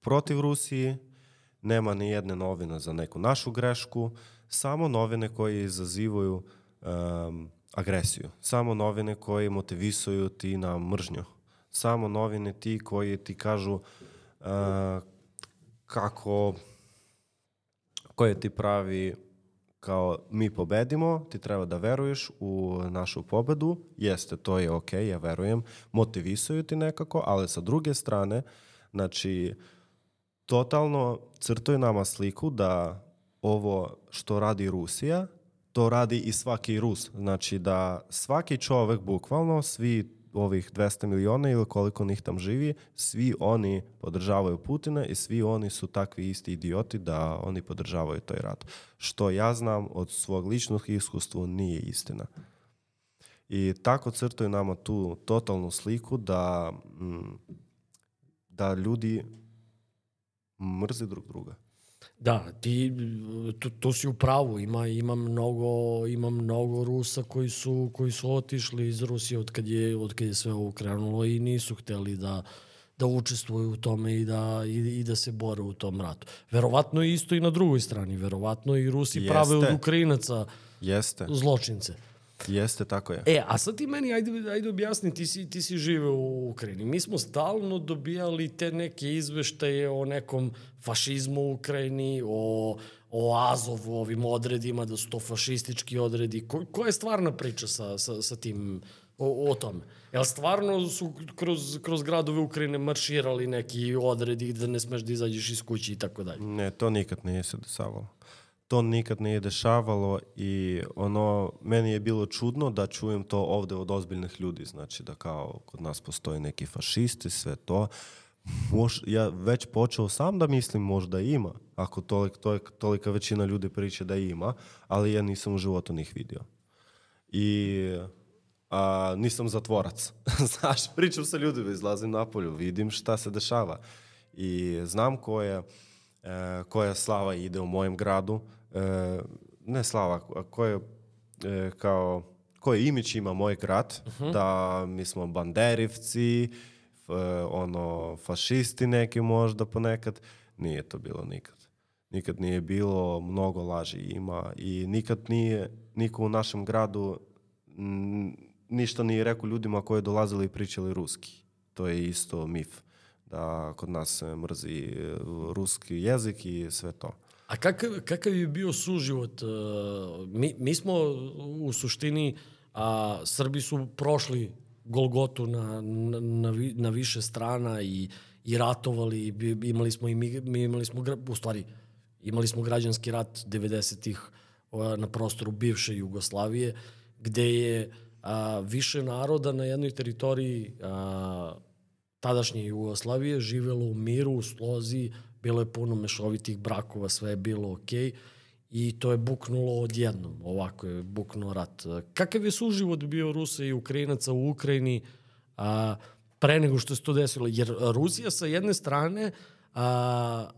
protiv Rusiji, nema ni jedne novine za neku našu grešku, samo novine koje izazivaju um, agresiju, samo novine koje motivisuju ti na mržnju, samo novine ti koji ti kažu uh, kako koje ti pravi kao mi pobedimo, ti treba da veruješ u našu pobedu, jeste, to je ok, ja verujem, motivisuju ti nekako, ali sa druge strane, znači, totalno crtaju nama sliku da ovo što radi Rusija, to radi i svaki Rus. Znači da svaki čovek, bukvalno, svi ovih 200 miliona ili koliko njih tam živi, svi oni podržavaju Putina i svi oni su takvi isti idioti da oni podržavaju toj rat. Što ja znam od svog ličnog iskustva nije istina. I tako crtaju nama tu totalnu sliku da, mm, da ljudi mrze drug druga. Da, ti, tu, tu si u pravu, ima, ima, mnogo, ima mnogo Rusa koji su, koji su otišli iz Rusije od kad je, od kad je sve ovo krenulo i nisu hteli da, da učestvuju u tome i da, i, i da se bore u tom ratu. Verovatno je isto i na drugoj strani, verovatno i Rusi Jeste. prave od Ukrajinaca Jeste. zločince. Jeste, tako je. E, a sad ti meni, ajde, ajde objasni, ti si, ti si žive u Ukrajini. Mi smo stalno dobijali te neke izveštaje o nekom fašizmu u Ukrajini, o, o Azovu, ovim odredima, da su to fašistički odredi. Ko, koja je stvarna priča sa, sa, sa tim, o, o tome? Jel stvarno su kroz, kroz gradove Ukrajine marširali neki odredi da ne smeš da izađeš iz kući i tako dalje? Ne, to nikad nije se desavalo to nikad nije dešavalo i ono, meni je bilo čudno da čujem to ovde od ozbiljnih ljudi, znači da kao kod nas postoje neki fašisti, sve to. Mož, ja već počeo sam da mislim možda ima, ako tolik, tolik, tolika većina ljudi priča da ima, ali ja nisam u životu njih vidio. I a, nisam zatvorac. Znaš, pričam sa ljudima, izlazim napolju, vidim šta se dešava. I znam koja, e, koja slava ide u mojem gradu, e, ne slava, koje, e, kao, koje imić ima moj grad, uh -huh. da mi smo banderivci, f, ono, fašisti neki možda ponekad, nije to bilo nikad. Nikad nije bilo, mnogo laži ima i nikad nije niko u našem gradu m, ništa nije rekao ljudima koji dolazili i pričali ruski. To je isto mif da kod nas mrzi e, ruski jezik i sve to. A kakav, kakav je bio suživot? E, mi, mi smo u suštini, a Srbi su prošli Golgotu na, na, na, više strana i, i ratovali, imali smo i mi, mi imali smo, u stvari, imali smo građanski rat 90-ih na prostoru bivše Jugoslavije, gde je a, više naroda na jednoj teritoriji a, tadašnje Jugoslavije živelo u miru, u slozi, bilo je puno mešovitih brakova, sve je bilo okej. Okay, I to je buknulo odjednom, ovako je buknuo rat. Kakav je suživot bio Rusa i Ukrajinaca u Ukrajini a, pre nego što se to desilo? Jer Rusija sa jedne strane a,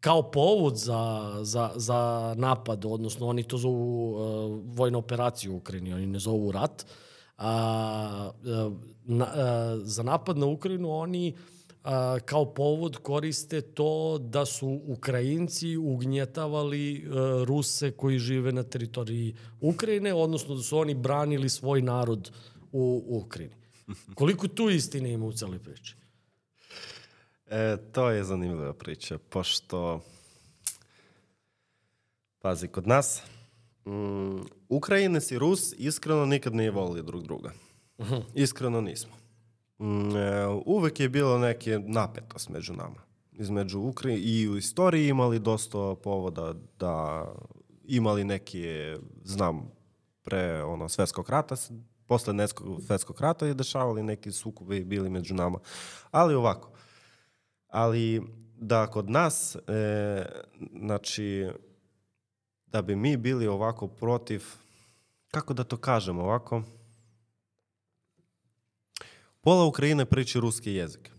kao povod za, za, za napad, odnosno oni to zovu a, vojna operacija u Ukrajini, oni ne zovu rat, a, a, na, a, za napad na Ukrajinu oni a, kao povod koriste to da su Ukrajinci ugnjetavali a, Ruse koji žive na teritoriji Ukrajine, odnosno da su oni branili svoj narod u, u Ukrajini. Koliko tu istine ima u celoj priči? E, to je zanimljiva priča, pošto pazi, kod nas mm, Ukrajinac i Rus iskreno nikad nije volili drug druga. Uh -huh. Iskreno nismo. Mm, e, uvek je bilo neke napetost među nama. Između Ukrajine i u istoriji imali dosta povoda da imali neke, znam, pre ono, svetskog rata, posle neskog, svetskog rata je dešavali neki sukobi bili među nama. Ali ovako, ali da kod nas, e, znači, da bi mi bili ovako protiv, kako da to kažemo ovako, Pola Ukrajine priči ruski jezik.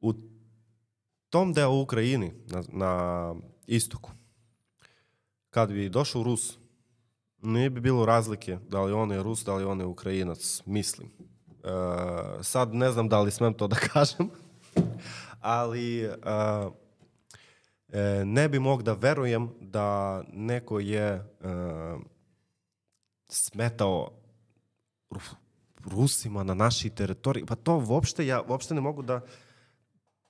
U tom delu Ukrajini, na, na istoku, kad bi došao Rus nije bi bilo razlike da li on je Rus, da li on je Ukrajinac, mislim. E, sad ne znam da li smem to da kažem, ali e, e, ne bi mog da verujem da neko je e, smetao Rusima na našoj teritoriji. Pa to uopšte, ja uopšte ne mogu da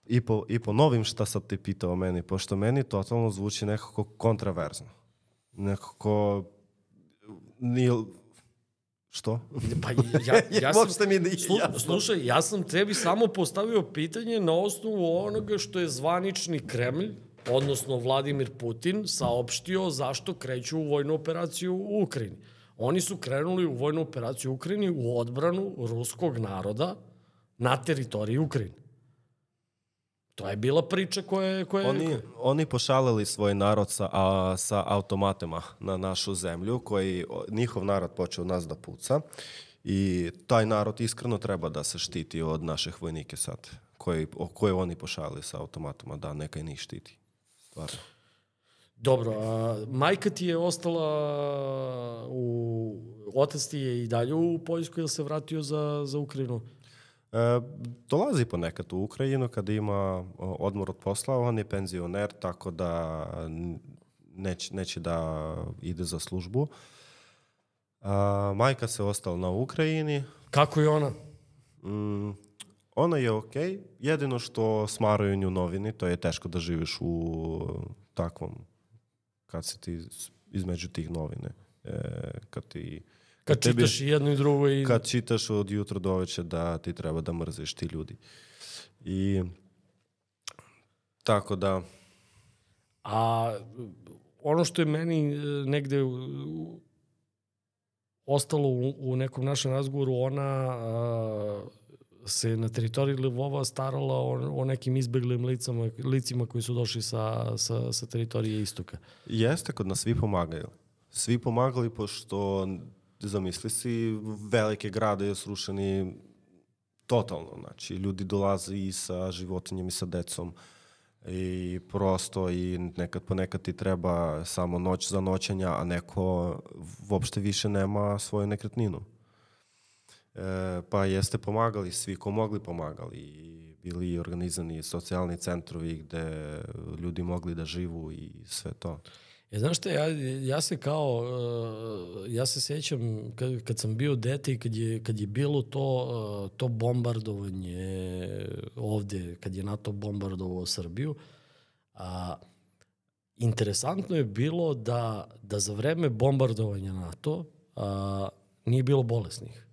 i, po, i ponovim šta sad ti pitao meni, pošto meni totalno zvuči nekako kontraverzno. Nekako... Nije, što? Pa ja, ja sam, Uopšte mi nije Slu, jasno. slušaj, ja sam tebi samo postavio pitanje na osnovu onoga što je zvanični Kremlj, odnosno Vladimir Putin, saopštio zašto kreću u vojnu operaciju u Ukrajini. Oni su krenuli u vojnu operaciju u Ukrajini u odbranu ruskog naroda na teritoriji Ukrajine. To je bila priča koja je... Koja Oni, oni pošalili svoj narod sa, a, sa automatima na našu zemlju, koji njihov narod počeo nas da puca i taj narod iskreno treba da se štiti od naših vojnike sad, koji, koje oni pošalili sa automatoma, da neka i njih štiti. Stvarno. Dobro, a majka ti je ostala u... Otac ti je i dalje u Poljskoj ili se vratio za, za Ukrajinu? E, dolazi ponekad u Ukrajinu kada ima o, odmor od posla, on je penzioner, tako da neće, neće da ide za službu. A, majka se ostala na Ukrajini, Kako je ona? Mm, ona je okej, jedino što smaraju nju novini, to je teško da živiš u takvom, kad si ti između tih novine. E, kad ti Kad tebi- čitaš i jedno i drugo i... kad čitaš od jutra do veče da ti treba da mrziš ti ljudi. I tako da, A ono što je meni e, negde ostalo u, u nekom našem razgovoru, ona a, se na teritoriji Lvova starala o, o nekim izbeglim licama, licima koji su došli sa, sa, sa teritorije istoka. jeste kod nas svi pomagaju. Svi pomagali pošto, zamisli si, velike grade je srušeni totalno. Znači, ljudi dolaze i sa životinjem i sa decom i prosto i nekad ponekad ti treba samo noć za noćenja, a neko uopšte više nema svoju nekretninu. E, pa jeste pomagali, svi ko mogli pomagali i bili organizani socijalni centrovi gde ljudi mogli da živu i sve to. E, znaš šta, ja, ja se kao, uh, ja se sjećam kad, kad sam bio dete i kad je, kad je bilo to, uh, to bombardovanje ovde, kad je NATO bombardovao Srbiju, a, interesantno je bilo da, da za vreme bombardovanja NATO a, nije bilo bolesnih.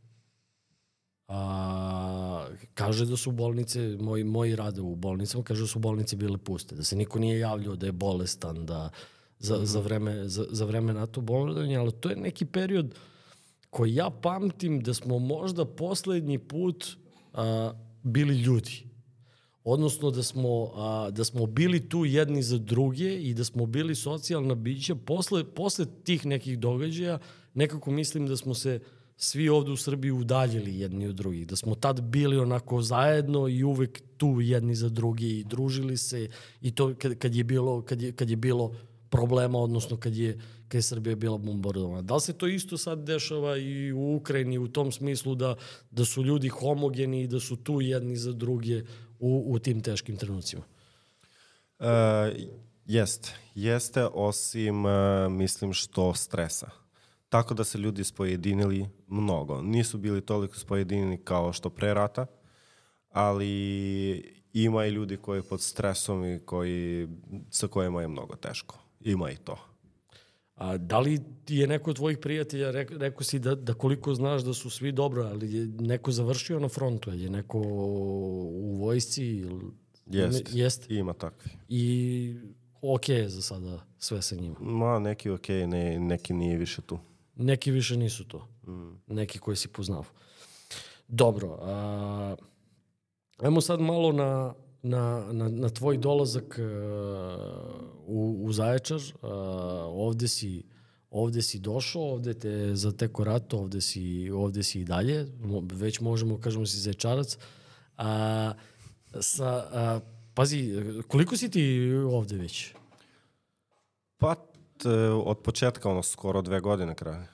A, kaže da su bolnice, moji, moji rade u bolnicama, kaže da su bolnice bile puste, da se niko nije javljao da je bolestan, da za, za, vreme, za, za vreme NATO bombardovanja, ali to je neki period koji ja pamtim da smo možda poslednji put a, bili ljudi. Odnosno da smo, a, da smo bili tu jedni za druge i da smo bili socijalna bića. Posle, posle tih nekih događaja nekako mislim da smo se svi ovde u Srbiji udaljili jedni od drugih. Da smo tad bili onako zajedno i uvek tu jedni za drugi i družili se i to kad, kad je bilo, kad je, kad je bilo problema, odnosno kad je, kad je Srbija bila bombardovana. Da li se to isto sad dešava i u Ukrajini u tom smislu da, da su ljudi homogeni i da su tu jedni za druge u, u tim teškim trenucima? E, jeste. Jeste, osim, e, mislim, što stresa. Tako da se ljudi spojedinili mnogo. Nisu bili toliko spojedinjeni kao što pre rata, ali ima i ljudi koji pod stresom i koji, sa kojima je mnogo teško. Ima i to. A da li ti je neko od tvojih prijatelja, rek, rekao si da, da koliko znaš da su svi dobro, ali je neko završio na frontu, je neko u vojsci? ili- Jest. Jest. Ima takvi. I ok je za sada sve sa njima. Ma, neki okej, ne, neki nije više tu. Neki više nisu to. Neki koji si poznao. Dobro. A, ajmo sad malo na, na, na, na tvoj dolazak a, u, u Zaječar. A, ovde si ovde si došao, ovde te zateko rat, ovde si, ovde si i dalje, već možemo kažemo si zaječarac. A, sa, a, pazi, koliko si ti ovde već? Pa, e, od početka, ono, skoro dve godine kraja.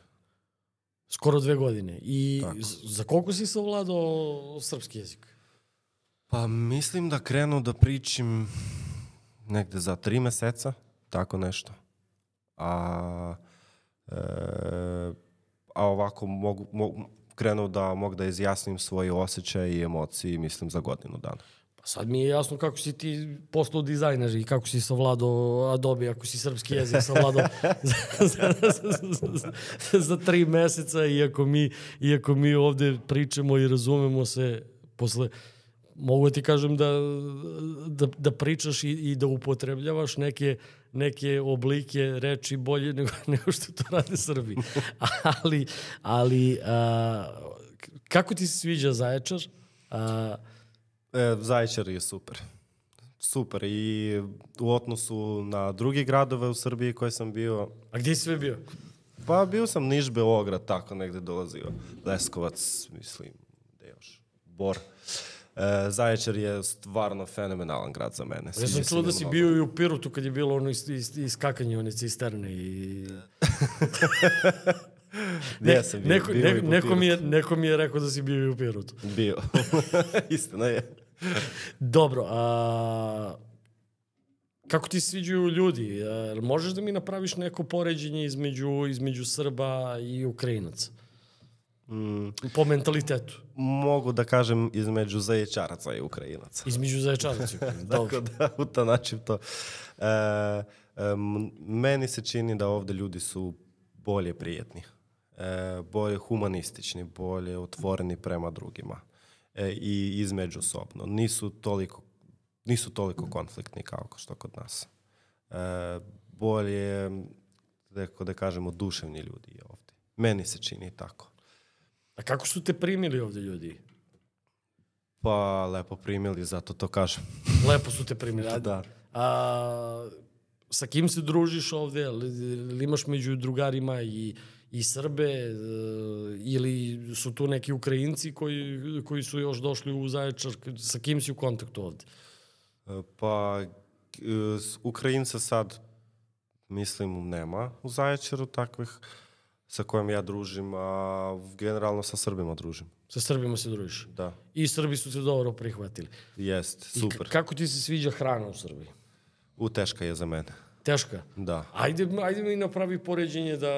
Skoro dve godine. I Tako. za koliko si savladao srpski jezik? Pa mislim da krenu da pričim negde za tri meseca, tako nešto. A, e, a ovako mogu, mogu, krenu da mogu da izjasnim svoje osjećaje i emocije, mislim, za godinu dana. Pa sad mi je jasno kako si ti postao dizajner i kako si savladao Adobe, ako si srpski jezik savladao za, za, za, za, za tri meseca, iako mi, iako mi ovde pričamo i razumemo se posle mogu da ti kažem da, da, da pričaš i, i da upotrebljavaš neke, neke oblike reči bolje nego, nego što to rade Srbi. ali, ali a, kako ti se sviđa Zaječar? A, E, Zaječar je super. Super i u odnosu na drugi gradove u Srbiji koje sam bio, a gdje si sve bio? pa bio sam Niš, Beograd, tako negde dolazio. Leskovac, mislim, gde još? Bor. E, Zaječar je stvarno fenomenalan grad za mene. Ja sam čuo da si mnogo. bio i u Pirotu kad je bilo ono is, is, iskakanje one cisterne i... Jesam bio, neko, bio i ne, po neko, mi je, neko mi je rekao da si bio i u Pirotu. Bio. Istina je. Dobro, a... Kako ti sviđaju ljudi? A, možeš da mi napraviš neko poređenje između, između Srba i Ukrajinaca? Mm, Po mentalitetu. mogu da kažem između Zaječaraca i Ukrajinaca. Između Zaječaraca. i Ukrajinaca. Dobro. Tako da utanačim to. E, em, meni se čini da ovde ljudi su bolje prijetni, e, bolje humanistični, bolje otvoreni prema drugima e, i izmeđusobno. Nisu toliko, nisu toliko konfliktni kao što kod nas. E, bolje, da, da kažemo, duševni ljudi je ovde. Meni se čini tako. A kako su te primili ovde ljudi? Pa lepo primili, zato to kažem. Lepo su te primili. Ajde. Da. A, sa kim se družiš ovde? Ili, ili imaš među drugarima i, i Srbe e, ili su tu neki Ukrajinci koji, koji su još došli u Zaječar? Sa kim si u kontaktu ovde? E, Pa, e, Ukrajinca sad, mislim, nema u Zaječaru takvih sa kojim ja družim, a generalno sa Srbima družim. Sa Srbima se družiš. Da, I Srbi su te dobro prihvatili. jest, I super. k- kako ti se sviđa hrana u Srbiji? U teška je za mene. Teška? Da. Ajde, ajde mi napravi poređenje da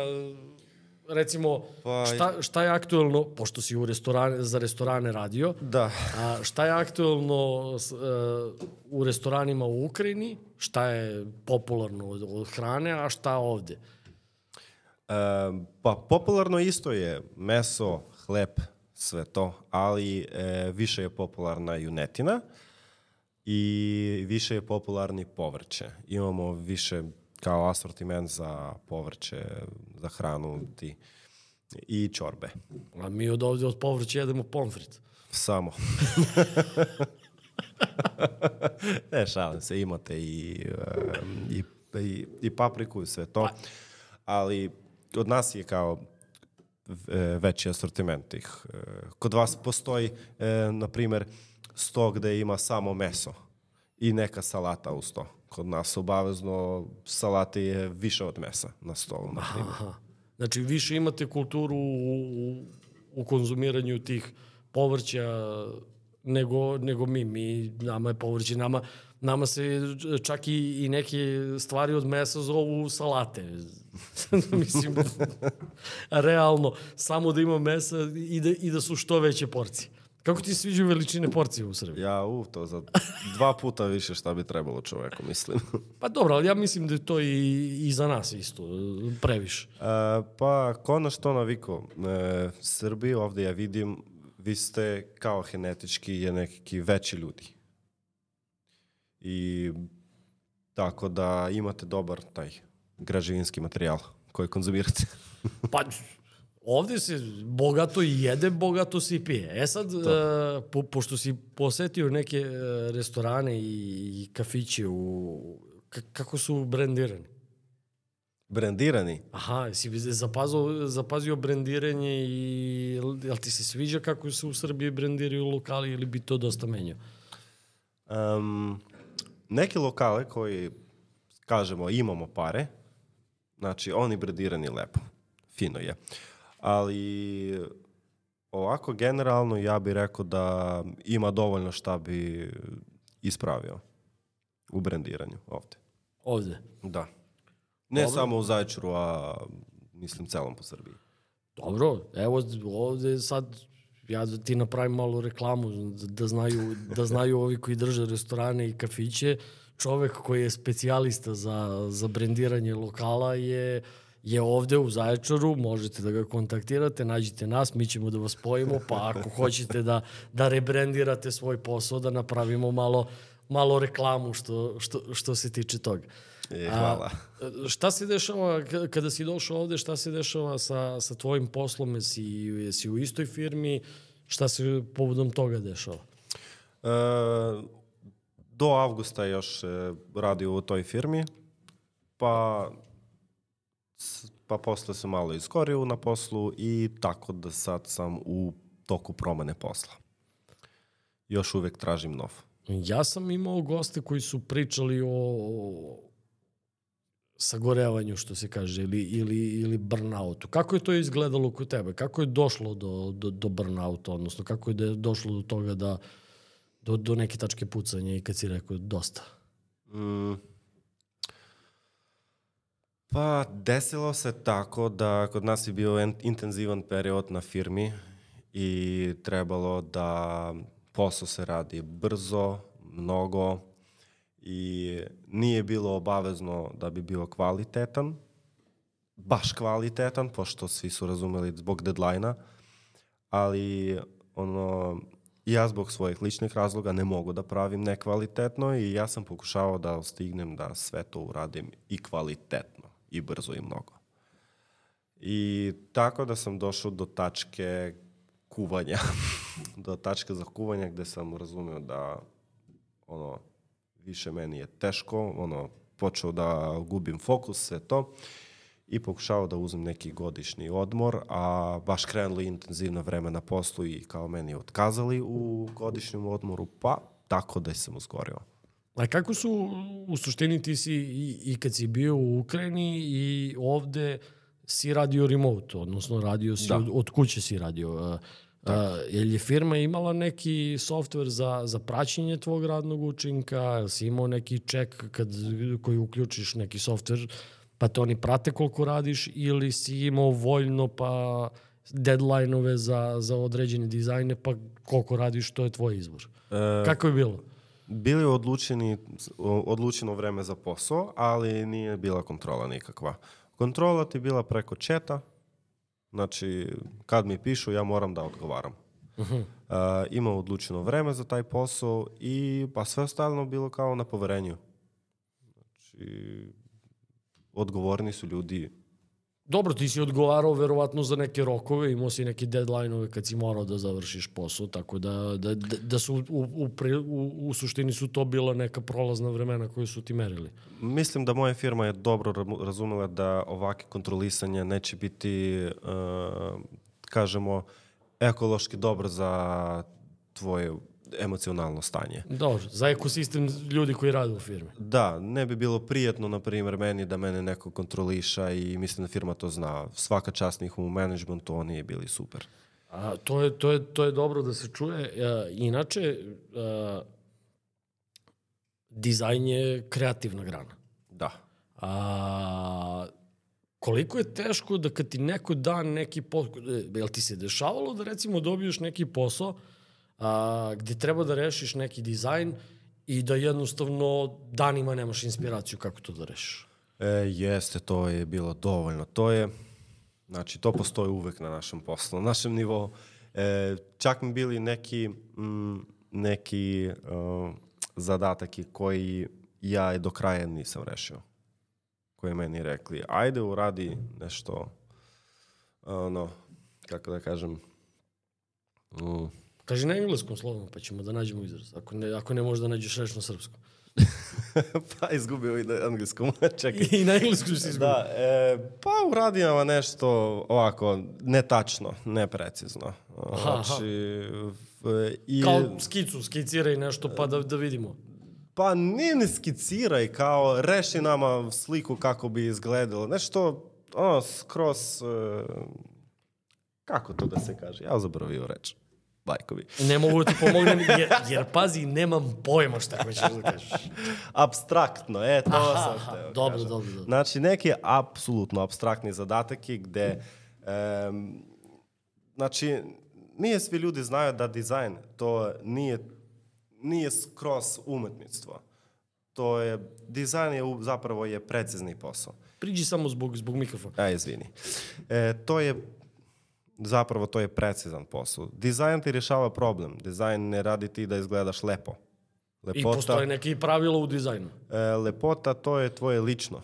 recimo Pa- šta, šta je aktuelno, pošto si u restorane, za restorane radio, Da. A šta je aktuelno e, u restoranima u Ukrajini? Šta je popularno od, od hrane, a šta ovde? E, pa, popularno isto je meso, hleb, sve to, ali e, više je popularna junetina i više je popularni povrće. Imamo više kao asortiment za povrće, za hranu ti, i čorbe. A mi od ovde od povrća jedemo pomfrit. Samo. ne, šalim se, imate i, em, i, i, i papriku i sve to. Ali od nas je kao e, veći asortiment tih. E, Kod vas postoji, e, na primer, sto gde ima samo meso i neka salata uz to. Kod nas obavezno salate je više od mesa na stolu, na. Aha. Znači, više imate kulturu u, u konzumiranju tih povrća nego, nego mi. mi. Nama je povrće, nama, nama se čak i, i neke stvari od mesa zovu salate. Mislim, realno, samo da ima mesa i da, i da su što veće porcije. Kako ti sviđaju veličine porcije u Srbiji? Ja, u, to za dva puta više šta bi trebalo čoveku, mislim. Pa dobro, ali ja mislim da je to i, i za nas isto, previše. E, pa, ko na što naviko? E, Srbi, ovde ja vidim, vi ste kao genetički je neki veći ljudi. I tako da imate dobar taj građevinski materijal koji konzumirate. Pa, ovde se bogato jede, bogato se i pije. E sad, uh, po, pošto si posetio neke uh, restorane i, i kafiće, u, kako su brendirani? Brendirani. Aha, jesi zapazio, zapazio brendiranje i jel ti se sviđa kako se u Srbiji brendiraju lokali ili bi to dosta menjao? Um, neke lokale koji, kažemo, imamo pare, Znači, oni bredirani lepo. Fino je. Ali ovako generalno ja bih rekao da ima dovoljno šta bi ispravio u brendiranju ovde. Ovde. Da. Ne Dobro. samo u Zaječaru, a mislim celom po Srbiji. Dobro, evo ovde sad ja da ti napravim malu reklamu da znaju, da znaju ovi koji drže restorane i kafiće. Čovek koji je specijalista za, za brendiranje lokala je je ovde u Zaječaru, možete da ga kontaktirate, nađite nas, mi ćemo da vas spojimo, pa ako hoćete da, da rebrendirate svoj posao, da napravimo malo, malo reklamu što, što, što se tiče toga. E, hvala. A, šta se dešava kada si došao ovde, šta se dešava sa, sa tvojim poslom, jesi, jesi u istoj firmi, šta se povodom toga dešava? E, do avgusta još e, radio u toj firmi, pa pa posle sam malo iskorio na poslu i tako da sad sam u toku promene posla. Još uvek tražim nov. Ja sam imao goste koji su pričali o sagorevanju, što se kaže, ili, ili, ili burnoutu. Kako je to izgledalo kod tebe? Kako je došlo do, do, do burnouta, odnosno kako je došlo do toga da do, do neke tačke pucanja i kad si rekao dosta? Mm. Pa desilo se tako da kod nas je bio en- intenzivan period na firmi i trebalo da posao se radi brzo, mnogo i nije bilo obavezno da bi bio kvalitetan, baš kvalitetan, pošto svi su razumeli zbog deadline-a, ali ono, ja zbog svojih ličnih razloga ne mogu da pravim nekvalitetno i ja sam pokušavao da stignem da sve to uradim i kvalitetno, i brzo i mnogo. I tako da sam došao do tačke kuvanja, do tačke za kuvanje gde sam razumeo da ono, više meni je teško, ono, počeo da gubim fokus, sve to i pokušao da uzmem neki godišnji odmor, a baš krenuli intenzivno vreme na poslu i kao meni otkazali u godišnjem odmoru, pa tako da sam uzgorio. A kako su, u suštini ti si i, i kad si bio u Ukrajini i ovde si radio remote, odnosno radio si, Da. od, od kuće si radio. A, a, je li firma imala neki softver za, za praćenje tvog radnog učinka? Si imao neki ček kad, koji uključiš neki softver pa te oni prate koliko radiš ili si imao voljno pa deadline-ove za, za određene dizajne pa koliko radiš, to je tvoj izbor. E, Kako je bilo? Bili odlučeni, odlučeno vreme za posao, ali nije bila kontrola nikakva. Kontrola ti bila preko četa, znači kad mi pišu ja moram da odgovaram. Uh, ima odlučeno vreme za taj posao i pa sve ostalo bilo kao na poverenju. Znači, odgovorni su ljudi Dobro, ti si odgovarao verovatno za neke rokove, imao si neke deadline-ove kad si morao da završiš posao, tako da, da, da, da su u, u, u, u suštini su to bila neka prolazna vremena koje su ti merili. Mislim da moja firma je dobro ra- razumela da ovake kontrolisanje neće biti, uh, kažemo, ekološki dobro za tvoje emocionalno stanje. Dobro, za ekosistem ljudi koji rade u firmi. Da, ne bi bilo prijetno, na primjer, meni da mene neko kontroliša i mislim da firma to zna. Svaka čast njihovom managementu, oni je bili super. A, to, je, to, je, to je dobro da se čuje. A, inače, a, dizajn je kreativna grana. Da. A, koliko je teško da kad ti neko da neki posao, jel ti se dešavalo da recimo dobiješ neki posao a, gde treba da rešiš neki dizajn i da jednostavno danima nemaš inspiraciju kako to da rešiš? E, jeste, to je bilo dovoljno. To je, znači, to postoji uvek na našem poslu, na našem nivou. E, čak mi bili neki, mm, neki uh, zadatak i koji ja do kraja nisam rešio. Koji meni rekli, ajde uradi nešto, ono, kako da kažem, mm, Kaži na engleskom slovno, pa ćemo da nađemo izraz. Ako ne, ako ne možeš da nađeš reč na srpskom. pa izgubio i na engleskom, čekaj. I na engleskom si izgubio. Da, e, pa uradim vam nešto ovako, netačno, neprecizno. Aha, Znači, v- i, Kao skicu, skiciraj nešto pa da, da vidimo. Pa nije ni skiciraj, kao reši nama sliku kako bi izgledalo. Nešto, ono, skroz, e, kako to da se kaže? Ja zaboravio reč. Bajkovi. Ne mogu ti pomognem, jer, jer pazi, nemam pojma šta hoćeš da kažeš. Abstraktno, e, to Aha, sam aha, hteo dobro, kažem. dobro, dobro. Znači, neki apsolutno abstraktni zadatak je gde, em, znači, nije svi ljudi znaju da dizajn to nije, nije skroz umetnictvo. To je, dizajn je zapravo je precizni posao. Priđi samo zbog, zbog mikrofona. A, izvini. E, to je, zapravo to je precizan posao. Dizajn ti rješava problem. Dizajn ne radi ti da izgledaš lepo. I postoje neke pravila u dizajnu. E, lepota to je tvoje lično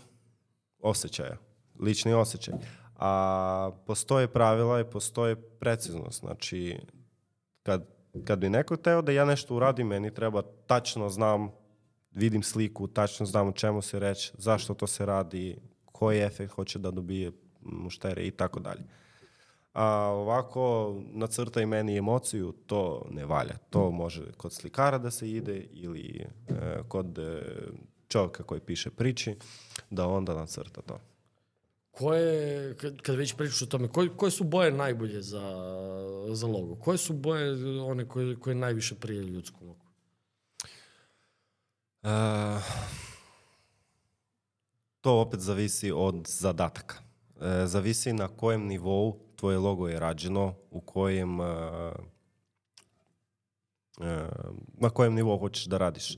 osjećaje, lični osjećaj. A postoje pravila i postoje preciznost. Znači, kad, kad bi neko teo da ja nešto uradim, meni treba tačno znam, vidim sliku, tačno znam o čemu se reći, zašto to se radi, koji efekt hoće da dobije muštere i tako dalje. A ovako nacrtaj meni emociju, to ne valja. To može kod slikara da se ide ili e, kod e, čovjeka koji piše priči, da onda nacrta to. Koje, kad, kad već pričaš o tome, koje, koje su boje najbolje za, za logo? Koje su boje one koje, koje najviše prije ljudskom oku? E, to opet zavisi od zadataka. E, zavisi na kojem nivou tvoje logo je rađeno, u kojem, e, e, na kojem nivou hoćeš da radiš. E,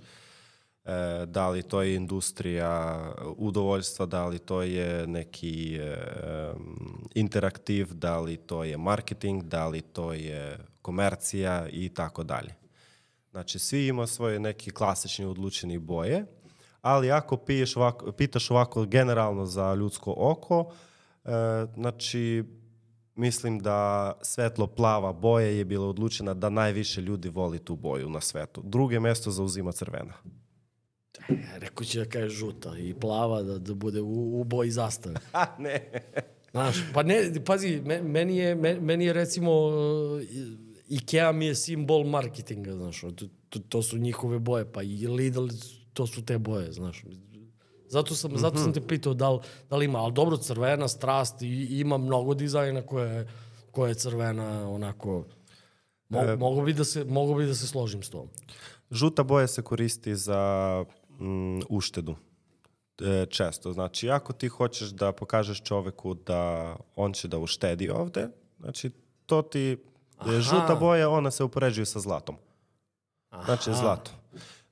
da li to je industrija udovoljstva, da li to je neki interaktiv, da li to je marketing, da li to je komercija i tako dalje. Znači, svi ima svoje neki klasični odlučeni boje, ali ako piješ ovako, pitaš ovako generalno za ljudsko oko, e, znači, mislim da svetlo plava boja je bila odlučena da najviše ljudi voli tu boju na svetu. Druge mesto zauzima crvena. E, Rekao će da kaže žuta i plava da, da bude u, u boji zastave. A ne. Znaš, pa ne, pazi, me- meni je, me- meni je recimo uh, Ikea mi je simbol marketinga, znaš, to, to, to su njihove boje, pa i Lidl, to su te boje, znaš. Zato sam, zato sam te pitao da li, da li ima, ali dobro, crvena, strast, i, ima mnogo dizajna koje, koje je crvena, onako, mo, mogu, bi da se, mogu bi da se složim s tom. Žuta boja se koristi za mm, uštedu. E, često. Znači, ako ti hoćeš da pokažeš čoveku da on će da uštedi ovde, znači, to ti... Aha. Žuta boja, ona se upoređuje sa zlatom. Znači, zlato.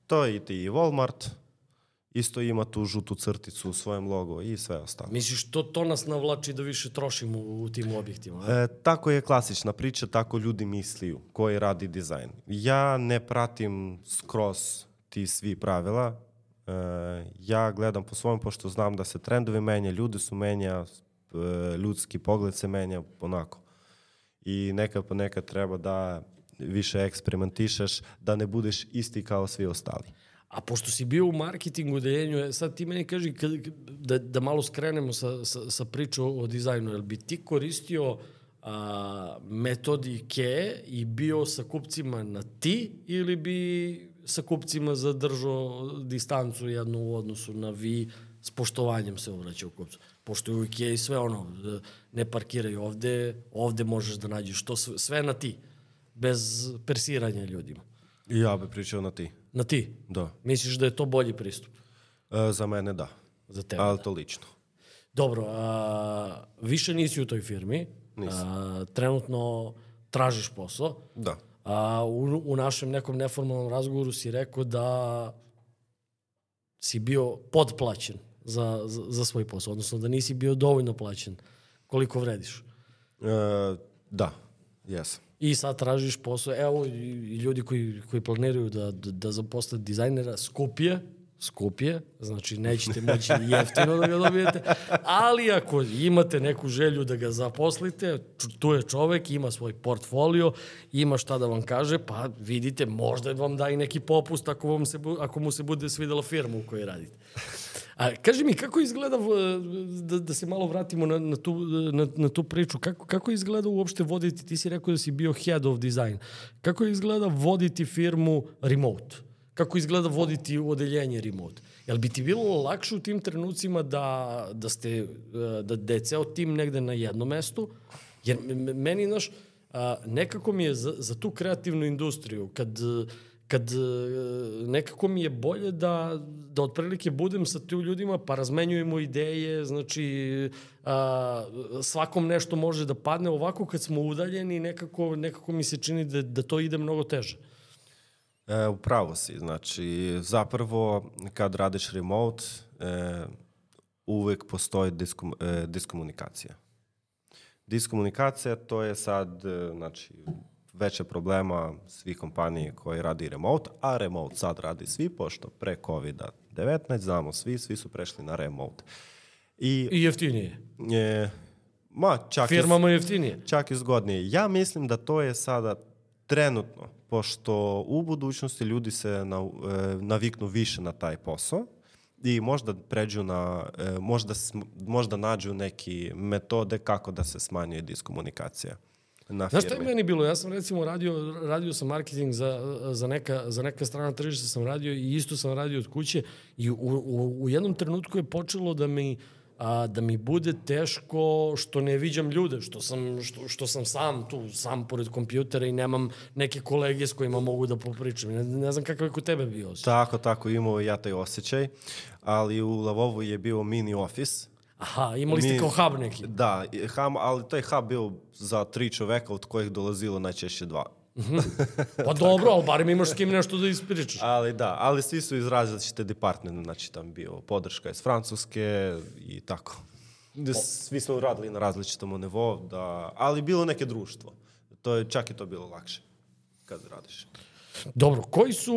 To je i ti i Walmart, isto ima tu žutu crticu u svojem logo i sve ostalo. Misliš, to, to nas navlači da više trošimo u, u tim objektima? E, tako je klasična priča, tako ljudi misliju koji radi dizajn. Ja ne pratim skroz ti svi pravila. E, ja gledam po svom, pošto znam da se trendovi menja, ljudi su menja, e, ljudski pogled se menja onako. I nekad po nekad treba da više eksperimentišeš, da ne budeš isti kao svi ostali. A pošto si bio u marketingu deljenju, e, sad ti meni kaži da, da malo skrenemo sa, sa, sa pričom o dizajnu, jel bi ti koristio a, metodike i bio sa kupcima na ti ili bi sa kupcima zadržao distancu jednu u odnosu na vi s poštovanjem se obraćao kupcu. Pošto je u Ikea sve ono, e, ne parkiraj ovde, ovde možeš da nađeš to sve, na ti, bez persiranja ljudima. I ja bi pričao na ti. Na ti. Da. Misliš da je to bolji pristup E, za mene da. za tebe? Ali to lično. Dobro, a, više nisi u toj firmi. A, trenutno tražiš posao. Da. A, u, u našem nekom neformalnom razgovoru si rekao da si bio podplaćen za, za, za svoj posao, odnosno da nisi bio dovoljno plaćen koliko vrediš. E, da, jesam. I sad tražiš posao, evo i ljudi koji, koji planiraju da, da, da zaposle dizajnera, skup je, skup je, znači nećete moći jeftino da ga dobijete, ali ako imate neku želju da ga zaposlite, tu je čovek, ima svoj portfolio, ima šta da vam kaže, pa vidite, možda vam da i neki popust ako, vam se, ako mu se bude svidela firma u kojoj radite. A kaži mi, kako izgleda, da, da se malo vratimo na, na, tu, na, na tu priču, kako, kako izgleda uopšte voditi, ti si rekao da si bio head of design, kako izgleda voditi firmu remote? kako izgleda voditi odeljenje remote. Jel bi ti bilo lakše u tim trenucima da, da, ste, e, da, da je ceo tim negde na jednom mestu? Jer meni, znaš, nekako mi je za, za tu kreativnu industriju, kad kad e, nekako mi je bolje da, da otprilike budem sa tim ljudima pa razmenjujemo ideje, znači a, svakom nešto može da padne ovako kad smo udaljeni nekako, nekako mi se čini da, da to ide mnogo teže. E, upravo si, znači zapravo kad radiš remote e, uvek postoji diskom, e, diskomunikacija. Diskomunikacija to je sad, e, znači veće problema svih kompanije koji radi remote, a remote sad radi svi, pošto pre COVID-19 znamo svi, svi su prešli na remote. I, I jeftinije. Je, ma, čak Firmama je jeftinije. Čak i zgodnije. Ja mislim da to je sada trenutno, pošto u budućnosti ljudi se na, e, naviknu više na taj posao, i možda pređu na, e, možda, možda nađu neki metode kako da se smanjuje diskomunikacija na firmi. Znaš šta je meni bilo? Ja sam recimo radio, radio sam marketing za, za, neka, za neka strana tržišta sam radio i isto sam radio od kuće i u, u, u jednom trenutku je počelo da mi a, da mi bude teško što ne viđam ljude, što sam, što, što sam sam tu, sam pored kompjutera i nemam neke kolege s kojima mogu da popričam. Ne, ne znam kakav je kod tebe bio osjećaj. Tako, tako, imao ja taj osjećaj, ali u Lavovu je bio mini office Aha, imali ste Mi, kao hub neki. Da, hub, ali taj hub bio za tri čoveka od kojih dolazilo najčešće dva. Mhm. pa dobro, ali barem imaš s kim nešto da ispričaš. Ali da, ali svi su iz različite departmente, znači tam bio podrška iz Francuske i tako. Da svi smo radili na različitom nivou, da, ali bilo neke društvo. To je, čak i to bilo lakše kad radiš. Dobro, koji su,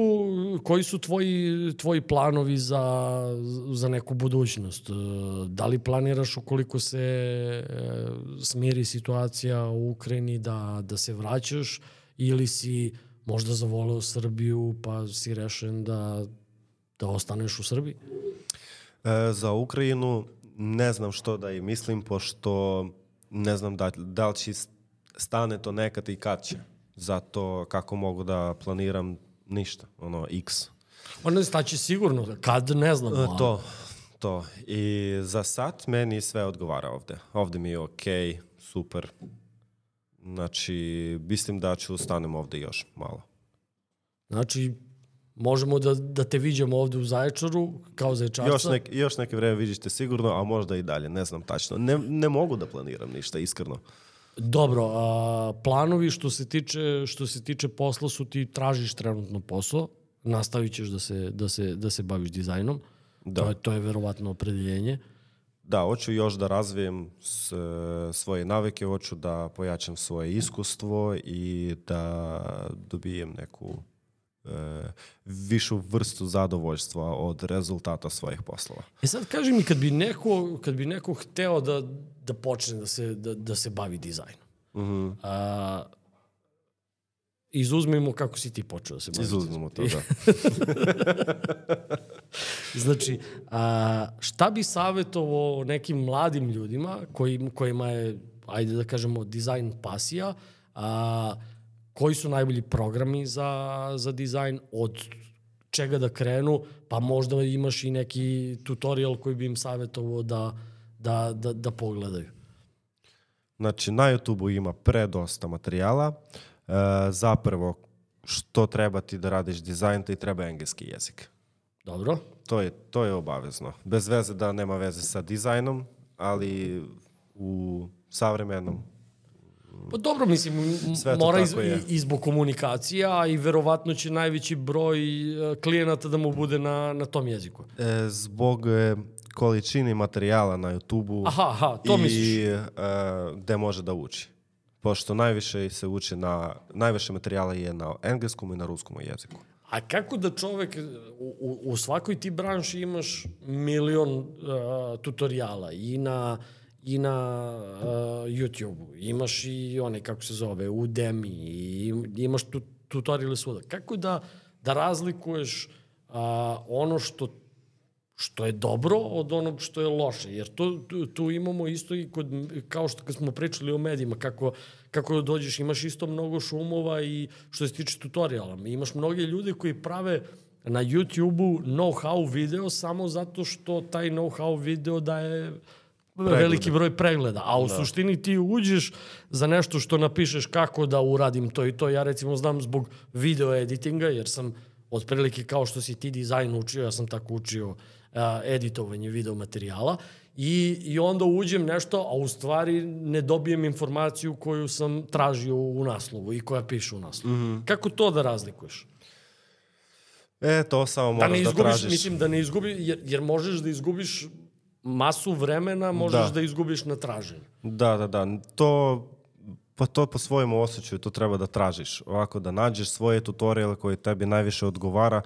koji su tvoji, tvoji planovi za, za neku budućnost? E, da li planiraš ukoliko se e, smiri situacija u Ukrajini da, da se vraćaš ili si možda zavoleo Srbiju pa si rešen da, da ostaneš u Srbiji? E, za Ukrajinu ne znam što da i mislim, pošto ne znam da, da li će stane to nekad i kad će. Zato kako mogu da planiram ništa, ono, x. Ono staće sigurno, kad ne znam. E, to, to. I za sad meni sve odgovara ovde. Ovde mi je okej, okay, super. Znači, mislim da ću stanem ovde još malo. Znači, možemo da, da te viđamo ovde u Zaječaru kao Zaječarca. Još, nek, još neke vreme vidište sigurno, a možda i dalje, ne znam tačno. Ne, ne mogu da planiram ništa, iskreno. Dobro, a, planovi što se tiče što se tiče posla su ti tražiš trenutno posao, nastavit ćeš da se, da se, da se baviš dizajnom. Da. To je, to je verovatno opredeljenje. Da, hoću još da razvijem s, svoje navike, hoću da pojačam svoje iskustvo i da dobijem neku višu vrstu zadovoljstva od rezultata svojih poslova. E sad kaži mi, kad bi neko, kad bi neko hteo da, da počne da se, da, da se bavi dizajnom, mm -hmm. a, izuzmimo kako si ti počeo da se bavi Izuzmimo to, da. znači, a, šta bi savjetovao nekim mladim ljudima koji, kojima je, ajde da kažemo, dizajn pasija, a, koji su najbolji programi za, za dizajn, od čega da krenu, pa možda imaš i neki tutorial koji bi im savjetovao da, da, da, da pogledaju. Znači, na YouTube-u ima predosta materijala. E, zapravo, što treba ti da radiš dizajn, ti treba engleski jezik. Dobro. To je, to je obavezno. Bez veze da nema veze sa dizajnom, ali u savremenom Pa dobro, mislim, mora iz, i, zbog komunikacija i verovatno će najveći broj e, klijenata da mu bude na, na tom jeziku. E, zbog e, količini materijala na YouTube-u aha, aha, to i misliš. E, gde može da uči. Pošto najviše se uči na, najviše materijala je na engleskom i na ruskom jeziku. A kako da čovek, u, u, svakoj ti branši imaš milion uh, tutoriala i na i na uh, YouTube-u. Imaš i one, kako se zove, Udemy, i imaš tu, tutoriale svuda. Kako da, da razlikuješ uh, ono što što je dobro od onog što je loše. Jer to, tu, tu imamo isto i kod, kao što kad smo pričali o medijima, kako, kako dođeš, imaš isto mnogo šumova i što se tiče tutoriala. Imaš mnoge ljude koji prave na YouTube-u know-how video samo zato što taj know-how video daje Preglede. veliki broj pregleda. A u da. suštini ti uđeš za nešto što napišeš kako da uradim to i to. Ja recimo znam zbog video editinga, jer sam otprilike kao što si ti dizajn učio, ja sam tako učio uh, editovanje video materijala. I, I onda uđem nešto, a u stvari ne dobijem informaciju koju sam tražio u naslovu i koja piše u naslovu. Mm -hmm. Kako to da razlikuješ? E, to samo da moraš da, ne izgubiš, da tražiš. Mislim da ne izgubiš, jer, jer možeš da izgubiš masu vremena, možeš da, da izgubiš na traženju. Da, da, da. To Pa to po svojemu osjećaju, to treba da tražiš. Ovako, da nađeš svoje tutoriale koji tebi najviše odgovara.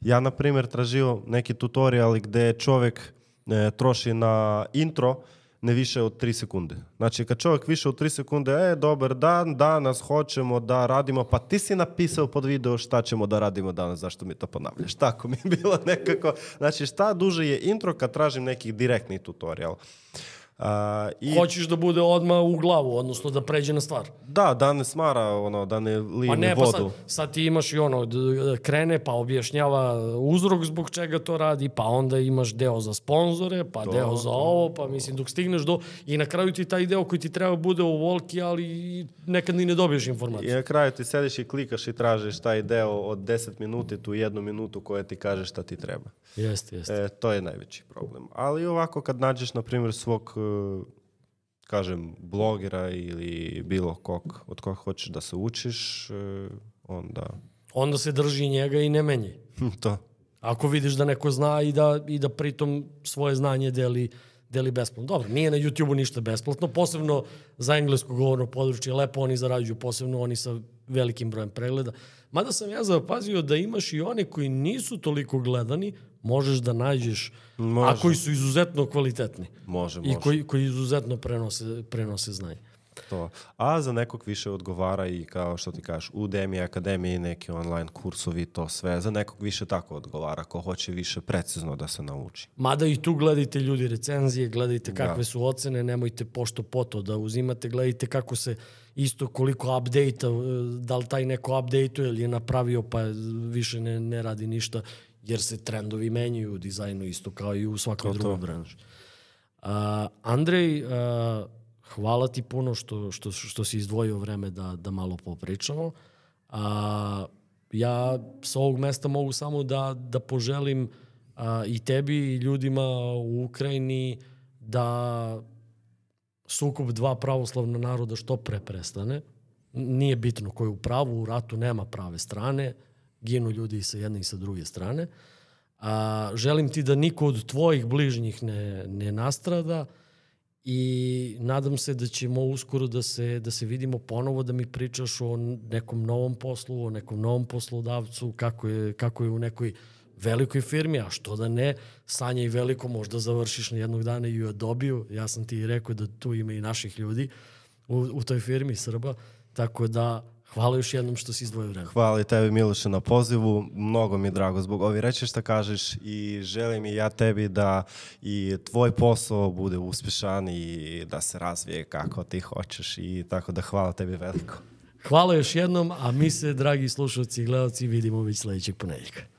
Ja, na primjer, tražio neki tutorial gde čovek e, troši na intro ne više od 3 sekunde. Znači, kad čovjek više od 3 sekunde, e, dobar dan, danas hoćemo da radimo, pa ti si napisao pod video šta ćemo da radimo danas, zašto mi to ponavljaš? Tako mi je bilo nekako. Znači, šta duže je intro kad tražim neki direktni tutorial. Uh, i... Hoćeš da bude odma u glavu, odnosno da pređe na stvar. Da, da ne smara, ono, da ne lije pa ne, vodu. Pa sad, sad ti imaš i ono, krene pa objašnjava uzrok zbog čega to radi, pa onda imaš deo za sponzore, pa to, deo za ovo, pa mislim dok stigneš do... I na kraju ti taj deo koji ti treba bude u volki, ali nekad ni ne dobiješ informaciju. I na kraju ti sediš i klikaš i tražiš taj deo od 10 minuti, tu jednu minutu koja ti kaže šta ti treba. Jeste, jeste. E, to je najveći problem. Ali ovako kad nađeš, na primjer, svog kažem, blogera ili bilo kog, od kog hoćeš da se učiš, e, onda... Onda se drži njega i ne menji. to. Ako vidiš da neko zna i da, i da pritom svoje znanje deli, deli besplatno. Dobro, nije na YouTube-u ništa besplatno, posebno za englesko govorno područje, lepo oni zarađuju, posebno oni sa velikim brojem pregleda. Mada sam ja zapazio da imaš i one koji nisu toliko gledani, možeš da nađeš, može. a koji su izuzetno kvalitetni. Može, može. I koji, koji izuzetno prenose, prenose znanje. To. A za nekog više odgovara i kao što ti kažeš, Udemy, Akademiji, neki online kursovi, to sve. Za nekog više tako odgovara, ko hoće više precizno da se nauči. Mada i tu gledajte ljudi recenzije, gledajte kakve da. su ocene, nemojte pošto poto da uzimate, gledajte kako se isto koliko update da li taj neko update-uje ili je napravio pa više ne, ne radi ništa jer se trendovi menjaju u dizajnu isto kao i u svakoj drugoj branži. Uh, Andrej, uh, hvala ti puno što, što, što si izdvojio vreme da, da malo popričamo. A, ja sa ovog mesta mogu samo da, da poželim a, i tebi i ljudima u Ukrajini da sukob dva pravoslavna naroda što pre prestane. Nije bitno ko je u pravu, u ratu nema prave strane, ginu ljudi i sa jedne i sa druge strane. A, želim ti da niko od tvojih bližnjih ne, ne nastrada i nadam se da ćemo uskoro da se, da se vidimo ponovo, da mi pričaš o nekom novom poslu, o nekom novom poslodavcu, kako je, kako je u nekoj velikoj firmi, a što da ne, sanja i veliko, možda završiš na jednog dana i u Adobe-u. Ja sam ti rekao da tu ima i naših ljudi u, u toj firmi Srba, tako da Hvala još jednom što si izdvojio vreme. Hvala i tebi Miloše na pozivu. Mnogo mi je drago zbog ovi reči što kažeš i želim i ja tebi da i tvoj posao bude uspešan i da se razvije kako ti hoćeš i tako da hvala tebi veliko. Hvala još jednom, a mi se, dragi slušalci i gledalci, vidimo već sledećeg ponedjeljka.